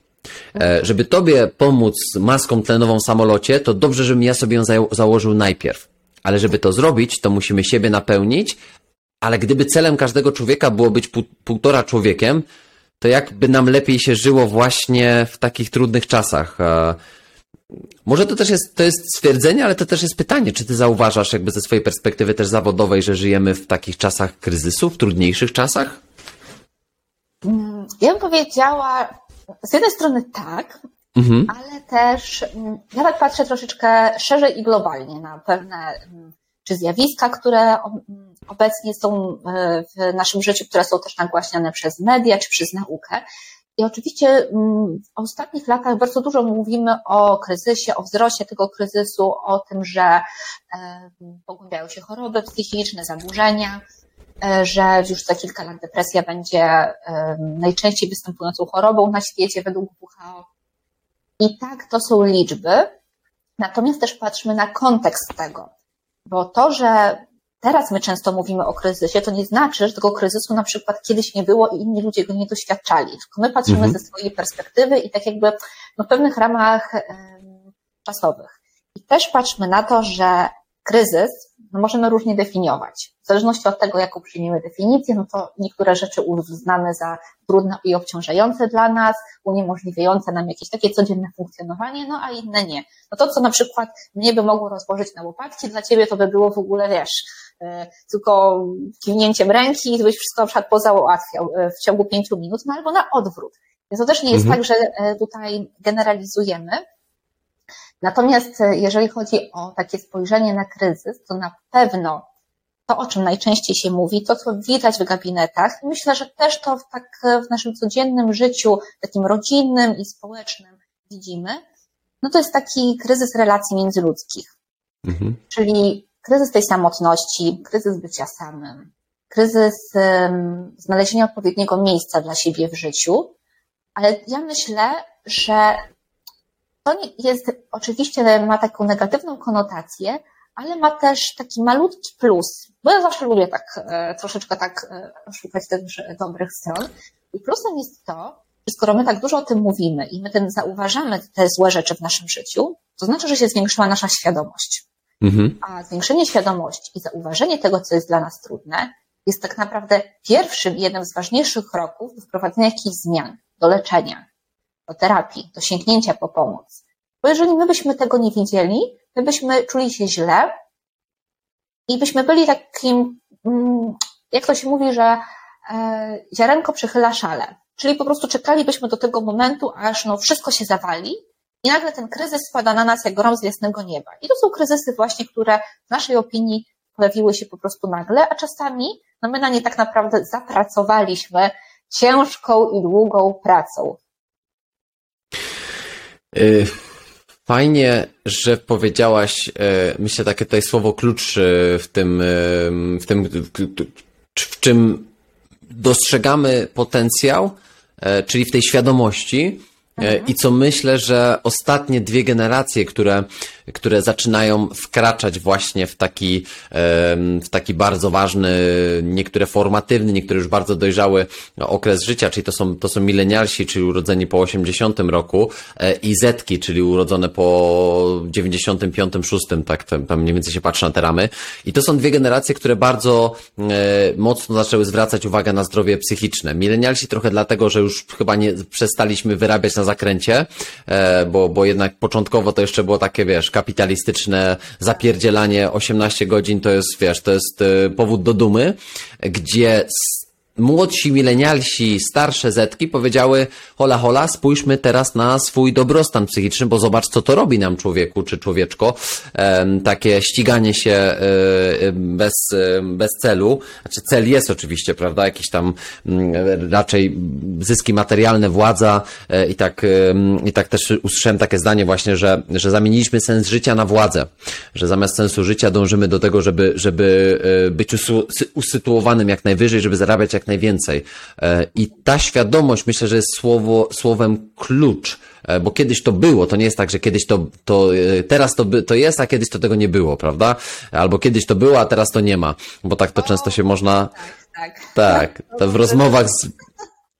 E, żeby tobie pomóc maską tlenową w samolocie, to dobrze, żebym ja sobie ją założył najpierw. Ale żeby to zrobić, to musimy siebie napełnić, ale gdyby celem każdego człowieka było być pół, półtora człowiekiem, to jakby nam lepiej się żyło właśnie w takich trudnych czasach. Może to też jest, to jest stwierdzenie, ale to też jest pytanie, czy ty zauważasz jakby ze swojej perspektywy też zawodowej, że żyjemy w takich czasach kryzysu, w trudniejszych czasach? Ja bym powiedziała, z jednej strony tak, mhm. ale też mm, ja tak patrzę troszeczkę szerzej i globalnie na pewne mm, czy zjawiska, które mm, obecnie są e, w naszym życiu, które są też nagłaśniane przez media czy przez naukę. I oczywiście w ostatnich latach bardzo dużo mówimy o kryzysie, o wzroście tego kryzysu, o tym, że e, pogłębiają się choroby psychiczne, zaburzenia. E, że już za kilka lat depresja będzie najczęściej występującą chorobą na świecie według WHO. I tak to są liczby, natomiast też patrzmy na kontekst tego, bo to, że teraz my często mówimy o kryzysie, to nie znaczy, że tego kryzysu na przykład kiedyś nie było i inni ludzie go nie doświadczali. Tylko my patrzymy mhm. ze swojej perspektywy i tak jakby no, w pewnych ramach czasowych. I też patrzmy na to, że kryzys no możemy różnie definiować. W zależności od tego, jaką przyjmiemy definicję, no to niektóre rzeczy uznamy za trudne i obciążające dla nas, uniemożliwiające nam jakieś takie codzienne funkcjonowanie, no a inne nie. No to, co na przykład mnie by mogło rozłożyć na łopatki, dla ciebie to by było w ogóle, wiesz, tylko kiwnięciem ręki i byś wszystko na przykład pozałatwiał e, w ciągu pięciu minut, no albo na odwrót. Więc to też nie jest mhm. tak, że e, tutaj generalizujemy, Natomiast e, jeżeli chodzi o takie spojrzenie na kryzys, to na pewno to, o czym najczęściej się mówi, to, co widać w gabinetach, myślę, że też to w, tak e, w naszym codziennym życiu, takim rodzinnym i społecznym widzimy, no to jest taki kryzys relacji międzyludzkich. Mhm. Czyli kryzys tej samotności, kryzys bycia samym, kryzys znalezienia odpowiedniego miejsca dla siebie w życiu, ale ja myślę, że to jest, oczywiście ma taką negatywną konotację, ale ma też taki malutki plus, bo ja zawsze lubię tak e, troszeczkę tak e, szukać tych dobrych stron. I plusem jest to, że skoro my tak dużo o tym mówimy i my tym zauważamy te złe rzeczy w naszym życiu, to znaczy, że się zwiększyła nasza świadomość. Mhm. A zwiększenie świadomości i zauważenie tego, co jest dla nas trudne, jest tak naprawdę pierwszym i jednym z ważniejszych kroków do wprowadzenia jakichś zmian, do leczenia do terapii, do sięgnięcia po pomoc. Bo jeżeli my byśmy tego nie widzieli, my byśmy czuli się źle i byśmy byli takim, mm, jak to się mówi, że e, ziarenko przychyla szale. Czyli po prostu czekalibyśmy do tego momentu, aż no wszystko się zawali i nagle ten kryzys spada na nas jak grom z jasnego nieba. I to są kryzysy właśnie, które w naszej opinii pojawiły się po prostu nagle, a czasami no my na nie tak naprawdę zapracowaliśmy ciężką i długą pracą. Y, fajnie, że powiedziałaś, y, myślę, takie tutaj słowo klucz y, w tym, w tym, w czym dostrzegamy potencjał, czyli w tej świadomości, Mhm. I co myślę, że ostatnie dwie generacje, które, które zaczynają wkraczać właśnie w taki, w taki bardzo ważny, niektóre formatywny, niektóre już bardzo dojrzały okres życia, czyli to są, to są milenialsi, czyli urodzeni po 80 roku e, i Zetki, czyli urodzone po 95, 6, tak tam mniej więcej się patrzy na te ramy. I to są dwie generacje, które bardzo e, mocno zaczęły zwracać uwagę na zdrowie psychiczne. Milenialsi trochę dlatego, że już chyba nie przestaliśmy wyrabiać na zakręcie, e, bo, bo jednak początkowo to jeszcze było takie, wiesz, kapitalistyczne zapierdzielanie. 18 godzin to jest, wiesz, to jest e, powód do dumy, gdzie młodsi milenialsi, starsze zetki powiedziały hola hola, spójrzmy teraz na swój dobrostan psychiczny, bo zobacz co to robi nam człowieku czy człowieczko, takie ściganie się e, bez, bez celu, znaczy cel jest oczywiście, prawda, jakieś tam mm, raczej zyski materialne, władza e, i tak, i tak też usłyszałem takie zdanie właśnie, że, że zamieniliśmy sens życia na władzę, że zamiast sensu życia dążymy do tego, żeby, żeby e, być usytuowanym jak najwyżej, żeby zarabiać jak najwięcej. E, I ta świadomość myślę, że jest słowo, słowem klucz, e, bo kiedyś to było, to nie jest tak, że kiedyś to, to e, teraz to, to jest, a kiedyś to tego nie było, prawda? Albo kiedyś to było, a teraz to nie ma, bo tak to często się można, Tak, tak. tak, w rozmowach z,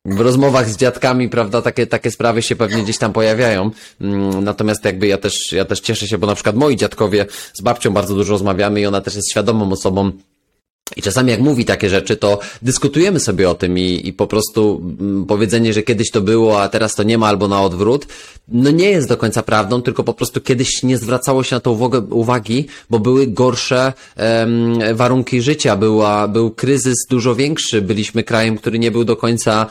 w rozmowach z dziadkami, prawda, takie, takie sprawy się pewnie gdzieś tam pojawiają. Mm, Natomiast jakby ja też, ja też cieszę się, bo na przykład moi dziadkowie z babcią bardzo dużo rozmawiamy i ona też jest świadomą osobą, i czasami jak mówi takie rzeczy, to dyskutujemy sobie o tym i, i po prostu mm, powiedzenie, że kiedyś to było, a teraz to nie ma albo na odwrót, no nie jest do końca prawdą, tylko po prostu kiedyś nie zwracało się na to uwagi, bo były gorsze warunki życia, była, był kryzys dużo większy, byliśmy krajem, który nie był do końca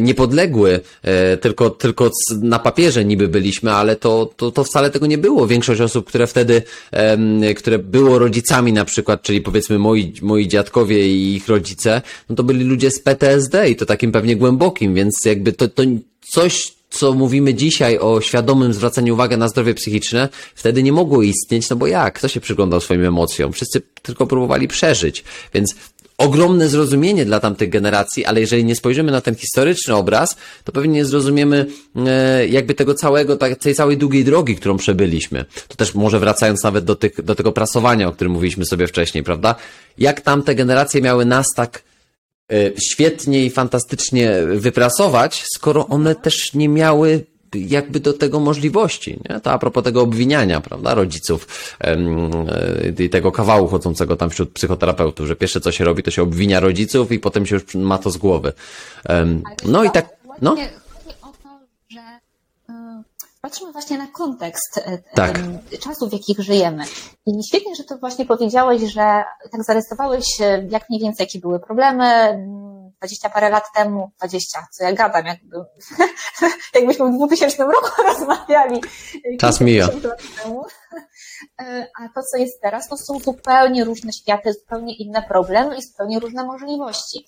niepodległy, e, tylko, tylko na papierze niby byliśmy, ale to, to, to wcale tego nie było. Większość osób, które wtedy, które było rodzicami na przykład, czyli powiedzmy moi, moi dziadkowie i ich rodzice, no to byli ludzie z PTSD i to takim pewnie głębokim, więc jakby to, to coś, co mówimy dzisiaj o świadomym zwracaniu uwagi na zdrowie psychiczne, wtedy nie mogło istnieć, no bo jak? Kto się przyglądał swoim emocjom? Wszyscy tylko próbowali przeżyć, więc ogromne zrozumienie dla tamtych generacji, ale jeżeli nie spojrzymy na ten historyczny obraz, to pewnie nie zrozumiemy e, jakby tego całego, tak, tej całej długiej drogi, którą przebyliśmy. To też może wracając nawet do, tych, do tego prasowania, o którym mówiliśmy sobie wcześniej, prawda? Jak tamte generacje miały nas tak e, świetnie i fantastycznie wyprasować, skoro one też nie miały jakby do tego możliwości, nie? To a propos tego obwiniania, prawda, rodziców e, i tego kawału chodzącego tam wśród psychoterapeutów, że pierwsze co się robi, to się obwinia rodziców i potem się już ma to z głowy. No i tak, no, właśnie Chodzi o to, że y, patrzymy właśnie na kontekst y, Tak. czasów, w jakich żyjemy. I świetnie, że to właśnie powiedziałeś, że tak zarysowałeś, jak mniej więcej jakie były problemy 20 parę lat temu, 20, co ja gadam, jakby, jakbyśmy w 2000 roku rozmawiali. Czas mija. 50 lat temu. Y, A to, co jest teraz, to są zupełnie różne światy, zupełnie inne problemy i zupełnie różne możliwości.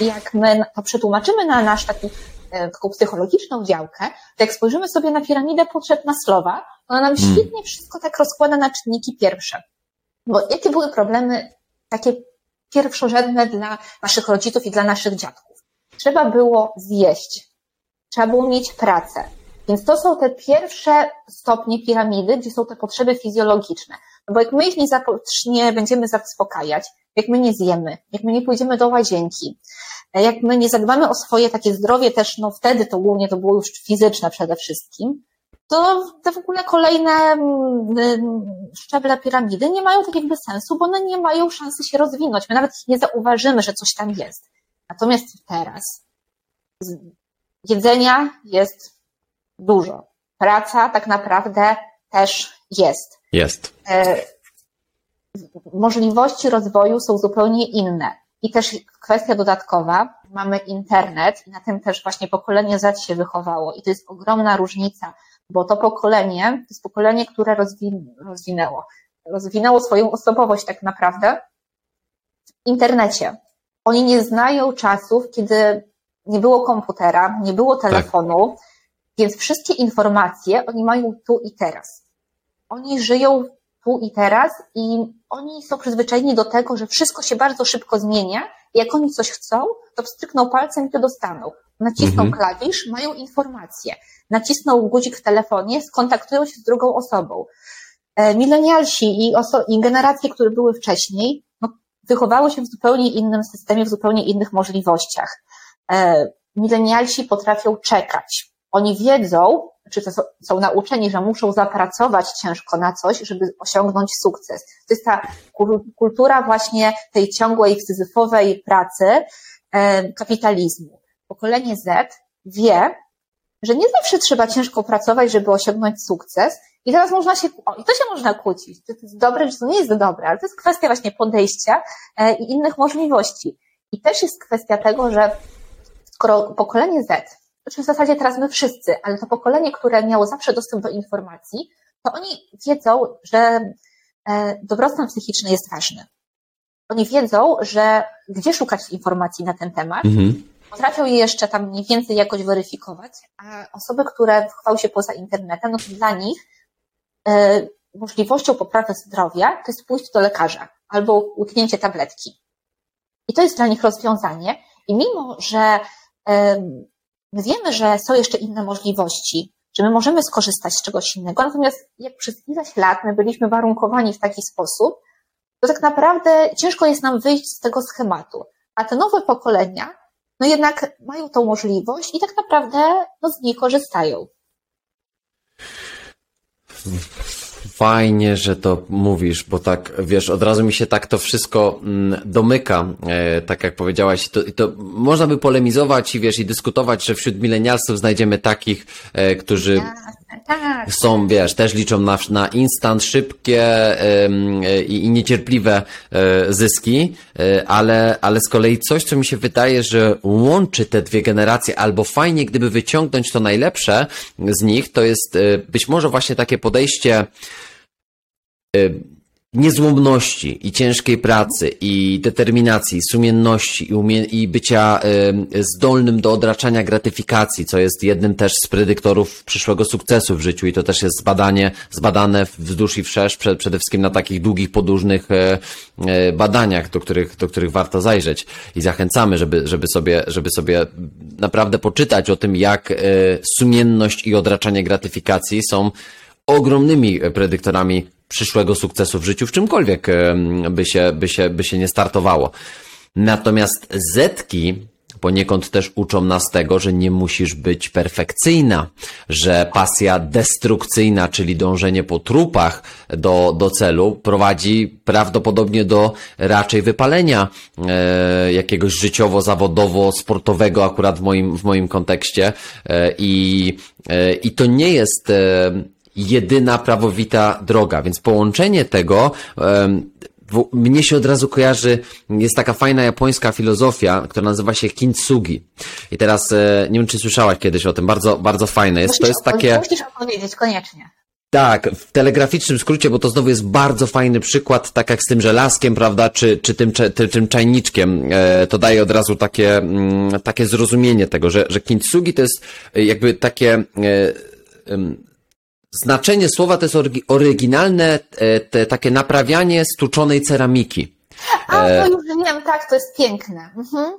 I jak my to przetłumaczymy na nasz taki, e, taką psychologiczną działkę, to jak spojrzymy sobie na piramidę potrzeb Maslowa, to ona nam Hmm. świetnie wszystko tak rozkłada na czynniki pierwsze. Bo jakie były problemy takie pierwszorzędne dla naszych rodziców i dla naszych dziadków? Trzeba było zjeść, trzeba było mieć pracę. Więc to są te pierwsze stopnie piramidy, gdzie są te potrzeby fizjologiczne. No bo jak my ich nie, nie będziemy zaspokajać, jak my nie zjemy, jak my nie pójdziemy do łazienki, jak my nie zadbamy o swoje takie zdrowie też, no wtedy to głównie to było już fizyczne przede wszystkim, to te w ogóle kolejne mm, mm, szczeble piramidy nie mają tak jakby sensu, bo one nie mają szansy się rozwinąć. My nawet nie zauważymy, że coś tam jest. Natomiast teraz jedzenia jest dużo. Praca tak naprawdę też jest. jest. E, możliwości rozwoju są zupełnie inne. I też kwestia dodatkowa, mamy internet i na tym też właśnie pokolenie Z się wychowało i to jest ogromna różnica, bo to pokolenie, to jest pokolenie, które rozwin rozwinęło, rozwinęło swoją osobowość tak naprawdę w internecie. Oni nie znają czasów, kiedy nie było komputera, nie było telefonu, więc wszystkie informacje oni mają tu i teraz. Oni żyją tu i teraz i oni są przyzwyczajeni do tego, że wszystko się bardzo szybko zmienia i jak oni coś chcą, to wstrykną palcem i to dostaną. Nacisną Mhm. klawisz, mają informację. Nacisną guzik w telefonie, skontaktują się z drugą osobą. E, Milenialsi i, i generacje, które były wcześniej, no, wychowały się w zupełnie innym systemie, w zupełnie innych możliwościach. E, Milenialsi potrafią czekać. Oni wiedzą, czy to są, nauczeni, że muszą zapracować ciężko na coś, żeby osiągnąć sukces. To jest ta kul- kultura właśnie tej ciągłej, syzyfowej pracy e, kapitalizmu. Pokolenie Z wie, że nie zawsze trzeba ciężko pracować, żeby osiągnąć sukces. I teraz można się, o, i to się można kłócić, czy to jest dobre, czy to nie jest dobre, ale to jest kwestia właśnie podejścia e, i innych możliwości. I też jest kwestia tego, że skoro pokolenie Z, znaczy w zasadzie teraz my wszyscy, ale to pokolenie, które miało zawsze dostęp do informacji, to oni wiedzą, że e, dobrostan psychiczny jest ważny. Oni wiedzą, że gdzie szukać informacji na ten temat, Mhm. Potrafią je jeszcze tam mniej więcej jakoś weryfikować, a osoby, które chowały się poza internetem, no to dla nich e, możliwością poprawy zdrowia to jest pójść do lekarza albo łyknięcie tabletki. i to jest dla nich rozwiązanie. I mimo, że my wiemy, że są jeszcze inne możliwości, że my możemy skorzystać z czegoś innego, natomiast jak przez ileś lat my byliśmy warunkowani w taki sposób, to tak naprawdę ciężko jest nam wyjść z tego schematu. A te nowe pokolenia, no jednak mają tą możliwość i tak naprawdę no, z niej korzystają. Fajnie, że to mówisz, bo tak, wiesz, od razu mi się tak to wszystko mm, domyka, e, tak jak powiedziałaś, to, to można by polemizować i wiesz, i dyskutować, że wśród milenialsów znajdziemy takich, e, którzy tak. są, wiesz, też liczą na, na instant, szybkie e, i, niecierpliwe e, zyski, e, ale, ale z kolei coś, co mi się wydaje, że łączy te dwie generacje, albo fajnie, gdyby wyciągnąć to najlepsze z nich, to jest e, być może właśnie takie podejście, niezłomności i ciężkiej pracy i determinacji, sumienności i, umie- i bycia y, zdolnym do odraczania gratyfikacji, co jest jednym też z predyktorów przyszłego sukcesu w życiu. I to też jest zbadanie, zbadane wzdłuż i wszerz, przed, przede wszystkim na takich długich, podłużnych y, y, badaniach, do których, do których warto zajrzeć. I zachęcamy, żeby, żeby, sobie, żeby sobie naprawdę poczytać o tym, jak y, sumienność i odraczanie gratyfikacji są ogromnymi predyktorami przyszłego sukcesu w życiu, w czymkolwiek by się, by się, by się nie startowało. Natomiast Zetki poniekąd też uczą nas tego, że nie musisz być perfekcyjna, że pasja destrukcyjna, czyli dążenie po trupach do, do celu, prowadzi prawdopodobnie do raczej wypalenia e, jakiegoś życiowo, zawodowo, sportowego, akurat w moim, w moim kontekście. E, i, e, I to nie jest jedyna prawowita droga, więc połączenie tego mnie się od razu kojarzy, jest taka fajna japońska filozofia, która nazywa się kintsugi. I teraz e, nie wiem, czy słyszałaś kiedyś o tym, bardzo, bardzo fajne jest. Musisz to jest takie. Musisz opowiedzieć, koniecznie. Tak, w telegraficznym skrócie, bo to znowu jest bardzo fajny przykład, tak jak z tym żelazkiem, prawda, czy, czy tym, czy, tym czajniczkiem. E, to daje od razu takie, mm, takie zrozumienie tego, że, że kintsugi to jest jakby takie e, Znaczenie słowa to jest oryginalne e, te, takie naprawianie stłuczonej ceramiki. A, to e, już wiem, tak, to jest piękne. Mhm.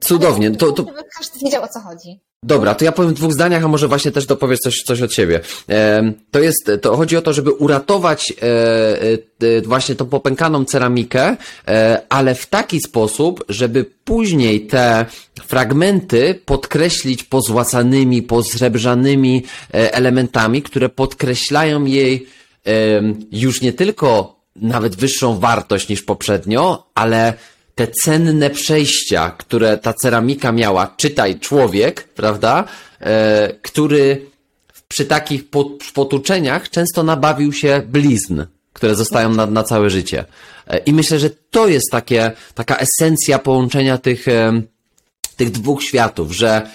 Cudownie. To, to... Każdy wiedział o co chodzi. Dobra, to ja powiem w dwóch zdaniach, a może właśnie też dopowiesz coś, coś od siebie. E, to jest, to chodzi o to, żeby uratować e, e, właśnie tą popękaną ceramikę, e, ale w taki sposób, żeby później te fragmenty podkreślić pozłacanymi, pozrebrzanymi e, elementami, które podkreślają jej e, już nie tylko nawet wyższą wartość niż poprzednio, ale te cenne przejścia, które ta ceramika miała, czytaj człowiek, prawda, e, który przy takich potuczeniach często nabawił się blizn, które zostają na, na całe życie. E, I myślę, że to jest takie, taka esencja połączenia tych, e, tych dwóch światów, że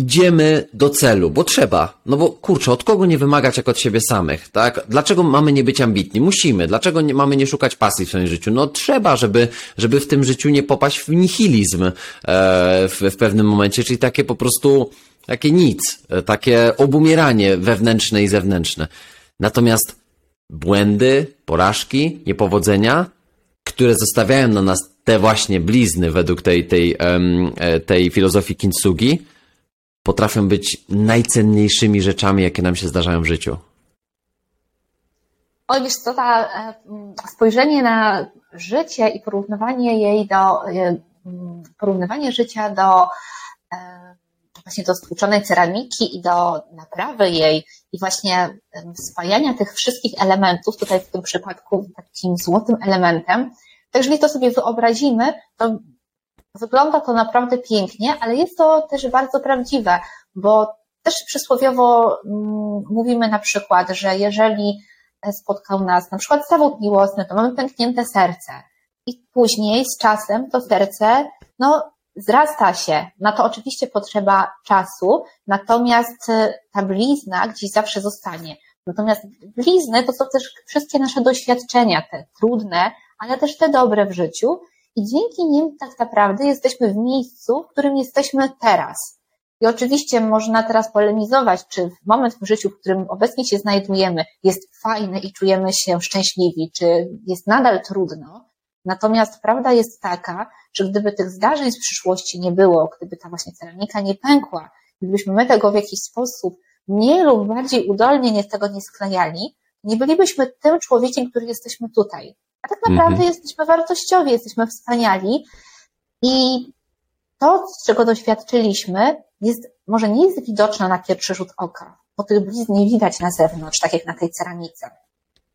idziemy do celu, bo trzeba. No bo kurczę, od kogo nie wymagać jak od siebie samych, tak? Dlaczego mamy nie być ambitni? Musimy. Dlaczego nie, mamy nie szukać pasji w swoim życiu? No trzeba, żeby, żeby w tym życiu nie popaść w nihilizm e, w, w pewnym momencie, czyli takie po prostu takie nic, e, takie obumieranie wewnętrzne i zewnętrzne. Natomiast błędy, porażki, niepowodzenia, które zostawiają na nas te właśnie blizny według tej, tej, e, tej filozofii Kintsugi, potrafią być najcenniejszymi rzeczami, jakie nam się zdarzają w życiu? Oj, wiesz to ta, e, spojrzenie na życie i porównywanie jej do, e, porównywanie życia do e, właśnie do stłuczonej ceramiki i do naprawy jej i właśnie spajania tych wszystkich elementów, tutaj w tym przypadku takim złotym elementem, to jeżeli to sobie wyobrazimy, to Wygląda to naprawdę pięknie, ale jest to też bardzo prawdziwe, bo też przysłowiowo mm, mówimy na przykład, że jeżeli spotkał nas na przykład zawód miłosny, to mamy pęknięte serce. I później z czasem to serce, no, zrasta się. Na to oczywiście potrzeba czasu, natomiast y, ta blizna gdzieś zawsze zostanie. Natomiast blizny to są też wszystkie nasze doświadczenia, te trudne, ale też te dobre w życiu. I dzięki nim tak naprawdę jesteśmy w miejscu, w którym jesteśmy teraz. I oczywiście można teraz polemizować, czy moment w życiu, w którym obecnie się znajdujemy, jest fajny i czujemy się szczęśliwi, czy jest nadal trudno. Natomiast prawda jest taka, że gdyby tych zdarzeń z przyszłości nie było, gdyby ta właśnie ceramika nie pękła, gdybyśmy my tego w jakiś sposób mniej lub bardziej udolnie nie tego nie sklejali, nie bylibyśmy tym człowiekiem, który jesteśmy tutaj. A tak naprawdę mhm. jesteśmy wartościowi, jesteśmy wspaniali i to, z czego doświadczyliśmy, jest, może nie jest widoczne na pierwszy rzut oka, bo tych blizn nie widać na zewnątrz, tak jak na tej ceramice.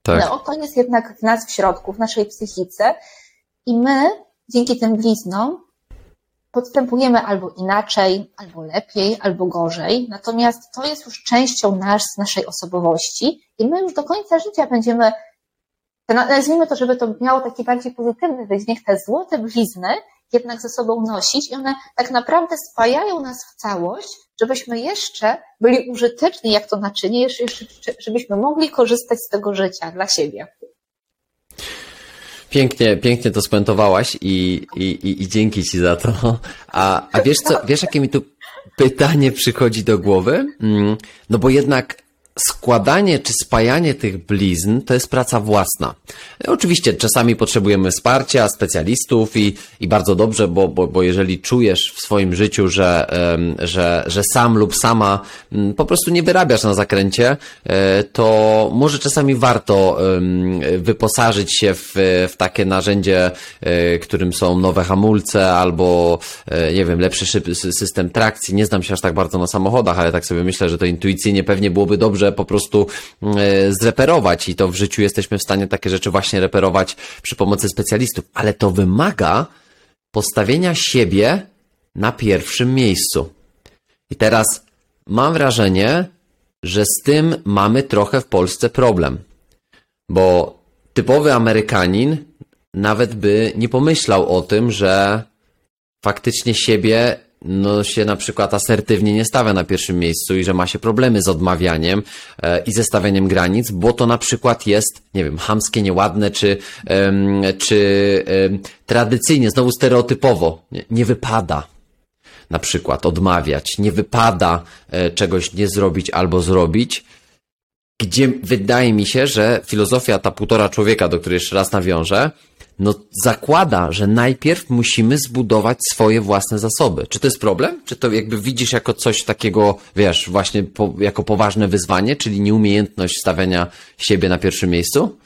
Tak. Ale oto jest jednak w nas w środku, w naszej psychice i my dzięki tym bliznom podstępujemy albo inaczej, albo lepiej, albo gorzej. Natomiast to jest już częścią nas, naszej osobowości i my już do końca życia będziemy, nazwijmy to, żeby to miało taki bardziej pozytywny wydźwięk, te złote blizny jednak ze sobą nosić i one tak naprawdę spajają nas w całość, żebyśmy jeszcze byli użyteczni jak to naczynie, żebyśmy mogli korzystać z tego życia dla siebie. Pięknie, pięknie to spuentowałaś i, i, i, i dzięki Ci za to. A, a wiesz co, wiesz jakie mi tu pytanie przychodzi do głowy? Mm, no bo jednak składanie czy spajanie tych blizn to jest praca własna. Oczywiście czasami potrzebujemy wsparcia specjalistów i, i bardzo dobrze, bo, bo, bo jeżeli czujesz w swoim życiu, że, że, że sam lub sama po prostu nie wyrabiasz na zakręcie, e, to może czasami warto wyposażyć się w, w takie narzędzie, e, którym są nowe hamulce albo, e, nie wiem, lepszy system trakcji. Nie znam się aż tak bardzo na samochodach, ale tak sobie myślę, że to intuicyjnie pewnie byłoby dobrze po prostu e, zreperować i to w życiu jesteśmy w stanie takie rzeczy właśnie reperować przy pomocy specjalistów, ale to wymaga postawienia siebie na pierwszym miejscu. I teraz mam wrażenie, że z tym mamy trochę w Polsce problem, bo typowy Amerykanin nawet by nie pomyślał o tym, że faktycznie siebie no się na przykład asertywnie nie stawia na pierwszym miejscu i że ma się problemy z odmawianiem e, i ze stawianiem granic, bo to na przykład jest, nie wiem, hamskie, nieładne, czy, czy tradycyjnie, znowu stereotypowo, nie, nie wypada na przykład odmawiać, nie wypada e, czegoś nie zrobić albo zrobić, gdzie wydaje mi się, że filozofia ta półtora człowieka, do której jeszcze raz nawiążę, no zakłada, że najpierw musimy zbudować swoje własne zasoby. Czy to jest problem? Czy to jakby widzisz jako coś takiego, wiesz, właśnie po, jako poważne wyzwanie, czyli nieumiejętność stawiania siebie na pierwszym miejscu?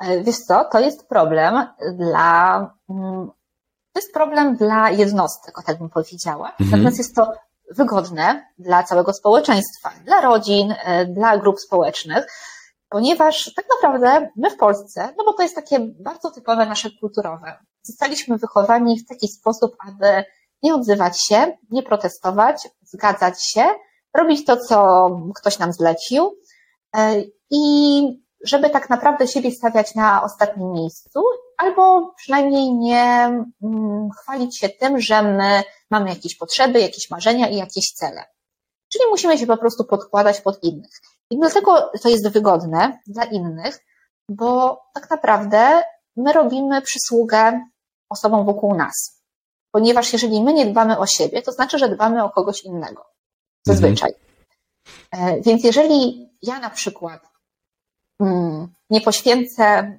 E, wiesz co, to jest problem dla, mm, to jest problem dla jednostek, tak bym powiedziała. Mhm. Natomiast jest to wygodne dla całego społeczeństwa, dla rodzin, e, dla grup społecznych ponieważ tak naprawdę my w Polsce, no bo to jest takie bardzo typowe nasze kulturowe, zostaliśmy wychowani w taki sposób, aby nie odzywać się, nie protestować, zgadzać się, robić to, co ktoś nam zlecił e, i żeby tak naprawdę siebie stawiać na ostatnim miejscu, albo przynajmniej nie mm, chwalić się tym, że my mamy jakieś potrzeby, jakieś marzenia i jakieś cele. Czyli musimy się po prostu podkładać pod innych. I dlatego to jest wygodne dla innych, bo tak naprawdę my robimy przysługę osobom wokół nas. Ponieważ jeżeli my nie dbamy o siebie, to znaczy, że dbamy o kogoś innego. Zazwyczaj. Mhm. Więc jeżeli ja na przykład mm, nie poświęcę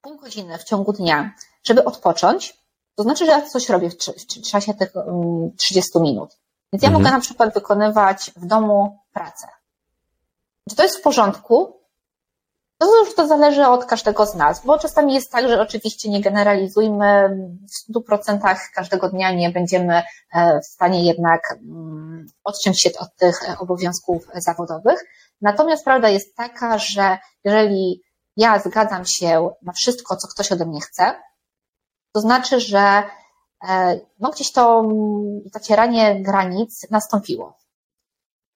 pół godziny w ciągu dnia, żeby odpocząć, to znaczy, że ja coś robię w, czasie tych 30 mm, minut. Więc ja mhm. mogę na przykład wykonywać w domu pracę. Czy to jest w porządku? To już to zależy od każdego z nas, bo czasami jest tak, że oczywiście nie generalizujmy, w 100% każdego dnia nie będziemy e, w stanie jednak mm, odciąć się od tych e, obowiązków zawodowych. Natomiast prawda jest taka, że jeżeli ja zgadzam się na wszystko, co ktoś ode mnie chce, to znaczy, że e, no gdzieś to mm, zacieranie granic nastąpiło.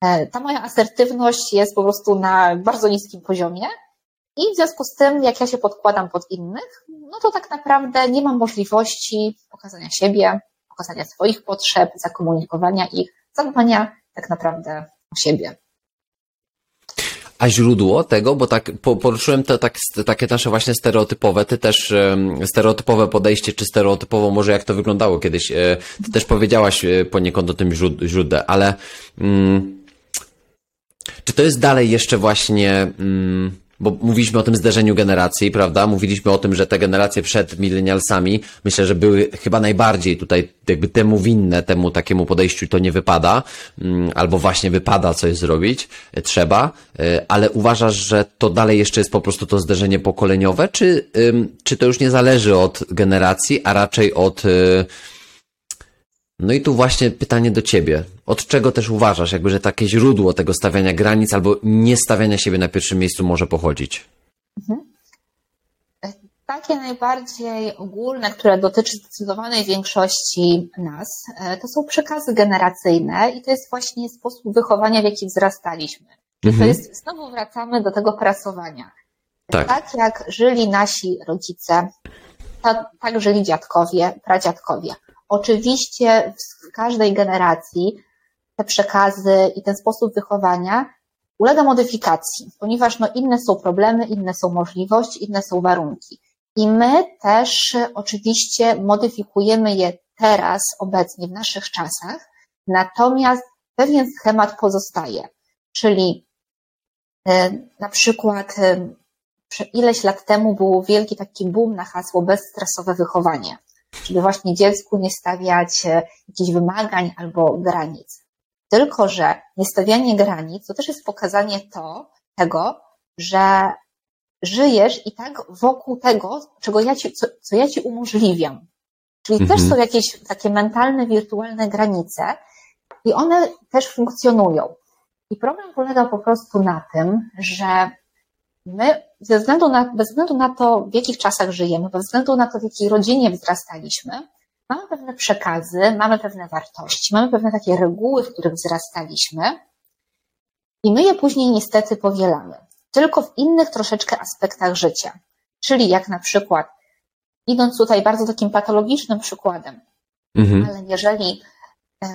E, ta moja asertywność jest po prostu na bardzo niskim poziomie i w związku z tym, jak ja się podkładam pod innych, no to tak naprawdę nie mam możliwości pokazania siebie, pokazania swoich potrzeb, zakomunikowania ich, zadbania tak naprawdę o siebie. A źródło tego, bo tak poruszyłem to tak, takie nasze właśnie stereotypowe, ty też stereotypowe podejście, czy stereotypowo może jak to wyglądało kiedyś, e, ty też powiedziałaś e, poniekąd o tym źródle, ale mm, czy to jest dalej jeszcze właśnie mm, bo mówiliśmy o tym zderzeniu generacji, prawda? Mówiliśmy o tym, że te generacje przed milenialsami, myślę, że były chyba najbardziej tutaj jakby temu winne, temu takiemu podejściu to nie wypada, mm, albo właśnie wypada coś zrobić, e, trzeba, e, ale uważasz, że to dalej jeszcze jest po prostu to zderzenie pokoleniowe, czy, czy to już nie zależy od generacji, a raczej od, y, no i tu właśnie pytanie do ciebie. Od czego też uważasz, jakby, że takie źródło tego stawiania granic albo nie stawiania siebie na pierwszym miejscu może pochodzić? Takie najbardziej ogólne, które dotyczy zdecydowanej większości nas, e, to są przekazy generacyjne i to jest właśnie sposób wychowania, w jaki wzrastaliśmy. Czyli to jest, znowu wracamy do tego prasowania. Tak. tak jak żyli nasi rodzice, tak, tak żyli dziadkowie, pradziadkowie. Oczywiście w każdej generacji te przekazy i ten sposób wychowania ulega modyfikacji, ponieważ no, inne są problemy, inne są możliwości, inne są warunki. I my też oczywiście modyfikujemy je teraz, obecnie, w naszych czasach, natomiast pewien schemat pozostaje. Czyli e, na przykład e, ileś lat temu był wielki taki boom na hasło bezstresowe wychowanie, żeby właśnie dziecku nie stawiać e, jakichś wymagań albo granic. Tylko, że niestawianie granic to też jest pokazanie to, tego, że żyjesz i tak wokół tego, czego ja ci, co, co ja ci umożliwiam. Czyli mhm. też są jakieś takie mentalne, wirtualne granice i one też funkcjonują. I problem polega po prostu na tym, że my ze względu na, bez względu na to, w jakich czasach żyjemy, bez względu na to, w jakiej rodzinie wzrastaliśmy, mamy pewne przekazy, mamy pewne wartości, mamy pewne takie reguły, w których wzrastaliśmy i my je później niestety powielamy tylko w innych troszeczkę aspektach życia. Czyli jak na przykład, idąc tutaj bardzo takim patologicznym przykładem, mhm. ale jeżeli e,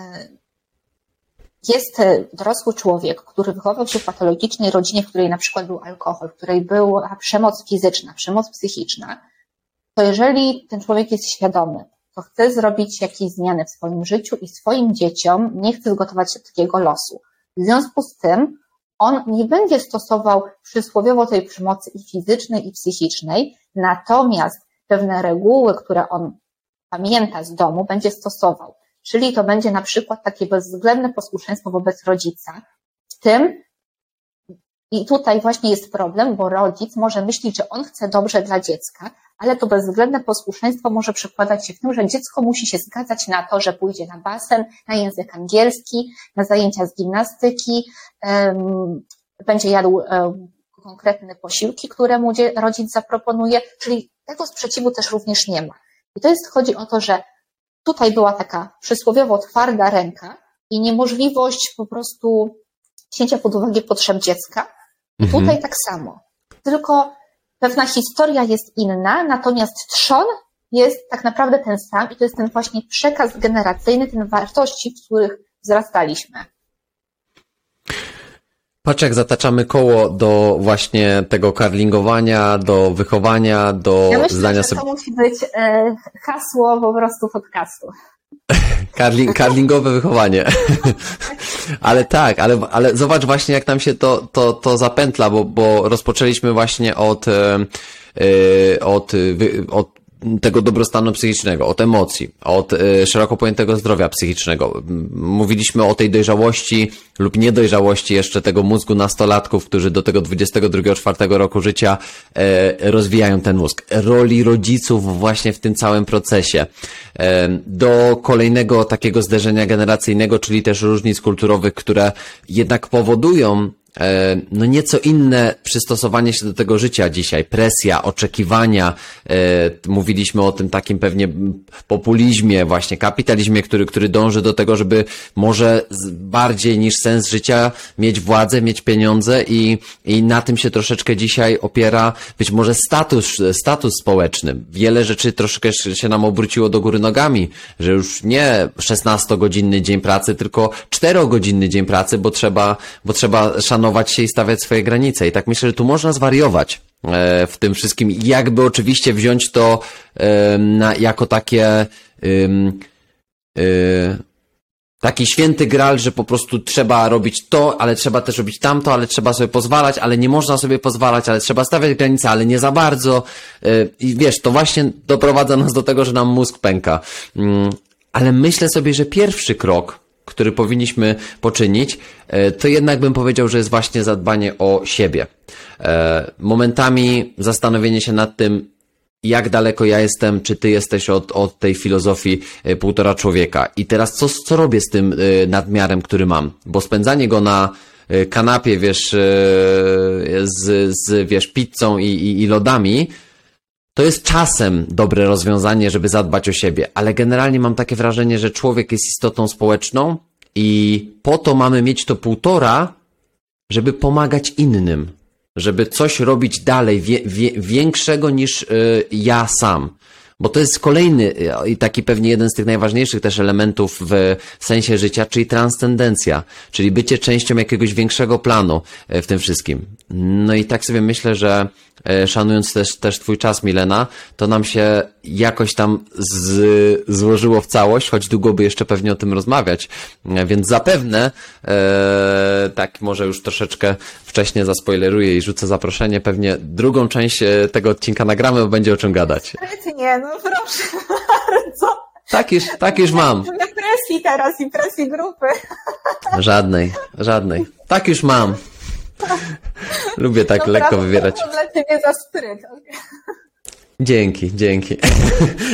jest dorosły człowiek, który wychował się w patologicznej rodzinie, w której na przykład był alkohol, w której była przemoc fizyczna, przemoc psychiczna, to jeżeli ten człowiek jest świadomy, to chce zrobić jakieś zmiany w swoim życiu i swoim dzieciom nie chce zgotować się takiego losu. W związku z tym on nie będzie stosował przysłowiowo tej przemocy i fizycznej, i psychicznej, natomiast pewne reguły, które on pamięta z domu, będzie stosował. Czyli to będzie na przykład takie bezwzględne posłuszeństwo wobec rodzica, tym i tutaj właśnie jest problem, bo rodzic może myśleć, że on chce dobrze dla dziecka, ale to bezwzględne posłuszeństwo może przekładać się w tym, że dziecko musi się zgadzać na to, że pójdzie na basen, na język angielski, na zajęcia z gimnastyki, um, będzie jadł um, konkretne posiłki, które mu rodzic zaproponuje, czyli tego sprzeciwu też również nie ma. I to jest, chodzi o to, że tutaj była taka przysłowiowo twarda ręka i niemożliwość po prostu wzięcia pod uwagę potrzeb dziecka. Mhm. tutaj tak samo. Tylko pewna historia jest inna, natomiast trzon jest tak naprawdę ten sam i to jest ten właśnie przekaz generacyjny, ten wartości, w których wzrastaliśmy. Patrz, jak zataczamy koło do właśnie tego karlingowania, do wychowania, do ja myślę, zdania sobie. To musi być e, hasło po prostu podcastu. Karling, karlingowe wychowanie. ale tak, ale, ale zobacz właśnie, jak nam się to, to, to zapętla, bo, bo rozpoczęliśmy właśnie od, yy, od, od tego dobrostanu psychicznego, od emocji, od y, szeroko pojętego zdrowia psychicznego. Mówiliśmy o tej dojrzałości lub niedojrzałości jeszcze tego mózgu nastolatków, którzy do tego 22-4 roku życia e, rozwijają ten mózg. Roli rodziców właśnie w tym całym procesie. E, do kolejnego takiego zderzenia generacyjnego, czyli też różnic kulturowych, które jednak powodują E, no nieco inne przystosowanie się do tego życia dzisiaj, presja, oczekiwania, e, mówiliśmy o tym takim pewnie populizmie, właśnie kapitalizmie, który, który dąży do tego, żeby może bardziej niż sens życia mieć władzę, mieć pieniądze i, i na tym się troszeczkę dzisiaj opiera być może status, status społeczny. Wiele rzeczy troszeczkę się nam obróciło do góry nogami, że już nie 16-godzinny dzień pracy, tylko 4-godzinny dzień pracy, bo trzeba, bo trzeba szanować szanować się i stawiać swoje granice. I tak myślę, że tu można zwariować e, w tym wszystkim. Jakby oczywiście wziąć to na, jako takie Taki święty gral, że po prostu trzeba robić to, ale trzeba też robić tamto, ale trzeba sobie pozwalać, ale nie można sobie pozwalać, ale trzeba stawiać granice, ale nie za bardzo. Yy, I wiesz, to właśnie doprowadza nas do tego, że nam mózg pęka. Mm, ale myślę sobie, że pierwszy krok, który powinniśmy poczynić, e, to jednak bym powiedział, że jest właśnie zadbanie o siebie. E, momentami zastanowienie się nad tym, jak daleko ja jestem, czy ty jesteś od, od tej filozofii e, półtora człowieka. I teraz co, co robię z tym nadmiarem, który mam? Bo spędzanie go na kanapie, wiesz, z, z wiesz, pizzą i, i, i lodami, to jest czasem dobre rozwiązanie, żeby zadbać o siebie, ale generalnie mam takie wrażenie, że człowiek jest istotą społeczną i po to mamy mieć to półtora, żeby pomagać innym, żeby coś robić dalej, wie, wie, większego niż y, ja sam. Bo to jest kolejny y, i taki pewnie jeden z tych najważniejszych też elementów w sensie życia, czyli transcendencja, czyli bycie częścią jakiegoś większego planu y, w tym wszystkim. No i tak sobie myślę, że szanując też, też Twój czas, Milena, to nam się jakoś tam z, złożyło w całość, choć długo by jeszcze pewnie o tym rozmawiać, e, więc zapewne, e, tak może już troszeczkę wcześniej zaspoileruję i rzucę zaproszenie, pewnie drugą część e, tego odcinka nagramy, bo będzie o czym gadać. Nie, no proszę bardzo. Tak już, tak już mam. presji teraz i presji grupy. Żadnej, żadnej. Tak już mam. Lubię tak Dobra, lekko wywierać. To dla ciebie za spryt. Dzięki, dzięki.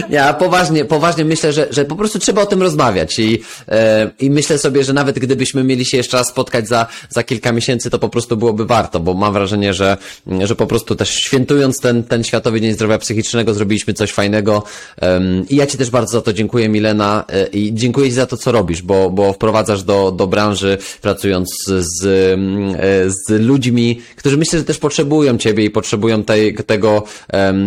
Ja poważnie, poważnie myślę, że, że po prostu trzeba o tym rozmawiać i, e, i myślę sobie, że nawet gdybyśmy mieli się jeszcze raz spotkać za, za kilka miesięcy, to po prostu byłoby warto, bo mam wrażenie, że, że po prostu też świętując ten, ten Światowy Dzień Zdrowia Psychicznego zrobiliśmy coś fajnego um, i ja Ci też bardzo za to dziękuję Milena e, i dziękuję Ci za to, co robisz, bo, bo wprowadzasz do, do branży pracując z, e, z ludźmi, którzy myślę, że też potrzebują Ciebie i potrzebują tej, tego,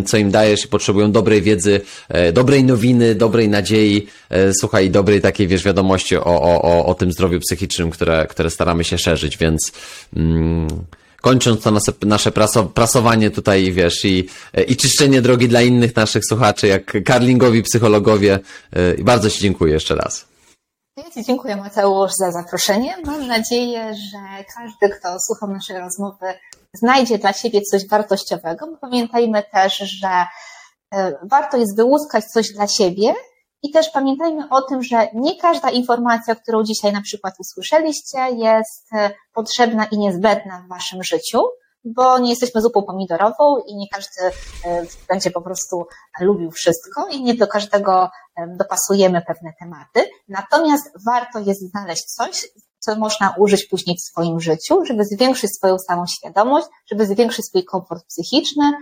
co im daje dajesz i potrzebują dobrej wiedzy, e, dobrej nowiny, dobrej nadziei, e, słuchaj, dobrej takiej, wiesz, wiadomości o, o, o, o tym zdrowiu psychicznym, które, które staramy się szerzyć, więc mm, kończąc to nasze, nasze praso, prasowanie tutaj, wiesz, i, e, i czyszczenie drogi dla innych naszych słuchaczy, jak karlingowi psychologowie, bardzo Ci dziękuję jeszcze raz. Ja Ci dziękuję Mateusz za zaproszenie. Mam nadzieję, że każdy, kto słuchał naszej rozmowy, znajdzie dla siebie coś wartościowego. Pamiętajmy też, że e, warto jest wyłuskać coś dla siebie i też pamiętajmy o tym, że nie każda informacja, którą dzisiaj na przykład usłyszeliście, jest e, potrzebna i niezbędna w Waszym życiu bo nie jesteśmy zupą pomidorową i nie każdy e, będzie po prostu lubił wszystko i nie do każdego dopasujemy pewne tematy. Natomiast warto jest znaleźć coś, co można użyć później w swoim życiu, żeby zwiększyć swoją samoświadomość, żeby zwiększyć swój komfort psychiczny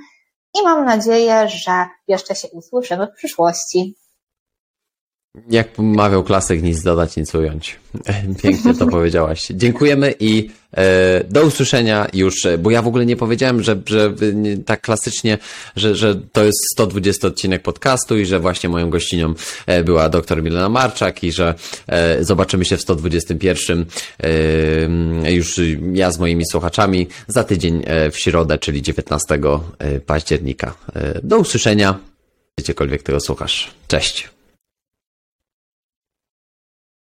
i mam nadzieję, że jeszcze się usłyszymy w przyszłości. Jak mawiał klasyk, nic dodać, nic ująć. Pięknie to powiedziałaś. Dziękujemy i e, do usłyszenia już, bo ja w ogóle nie powiedziałem, że, że tak klasycznie, że, że to jest 120 odcinek podcastu i że właśnie moją gościnią e, była dr Milena Marczak i że e, zobaczymy się w 121 e, już ja z moimi słuchaczami za tydzień e, w środę, czyli 19 e, października. Do usłyszenia, gdziekolwiek tego słuchasz. Cześć.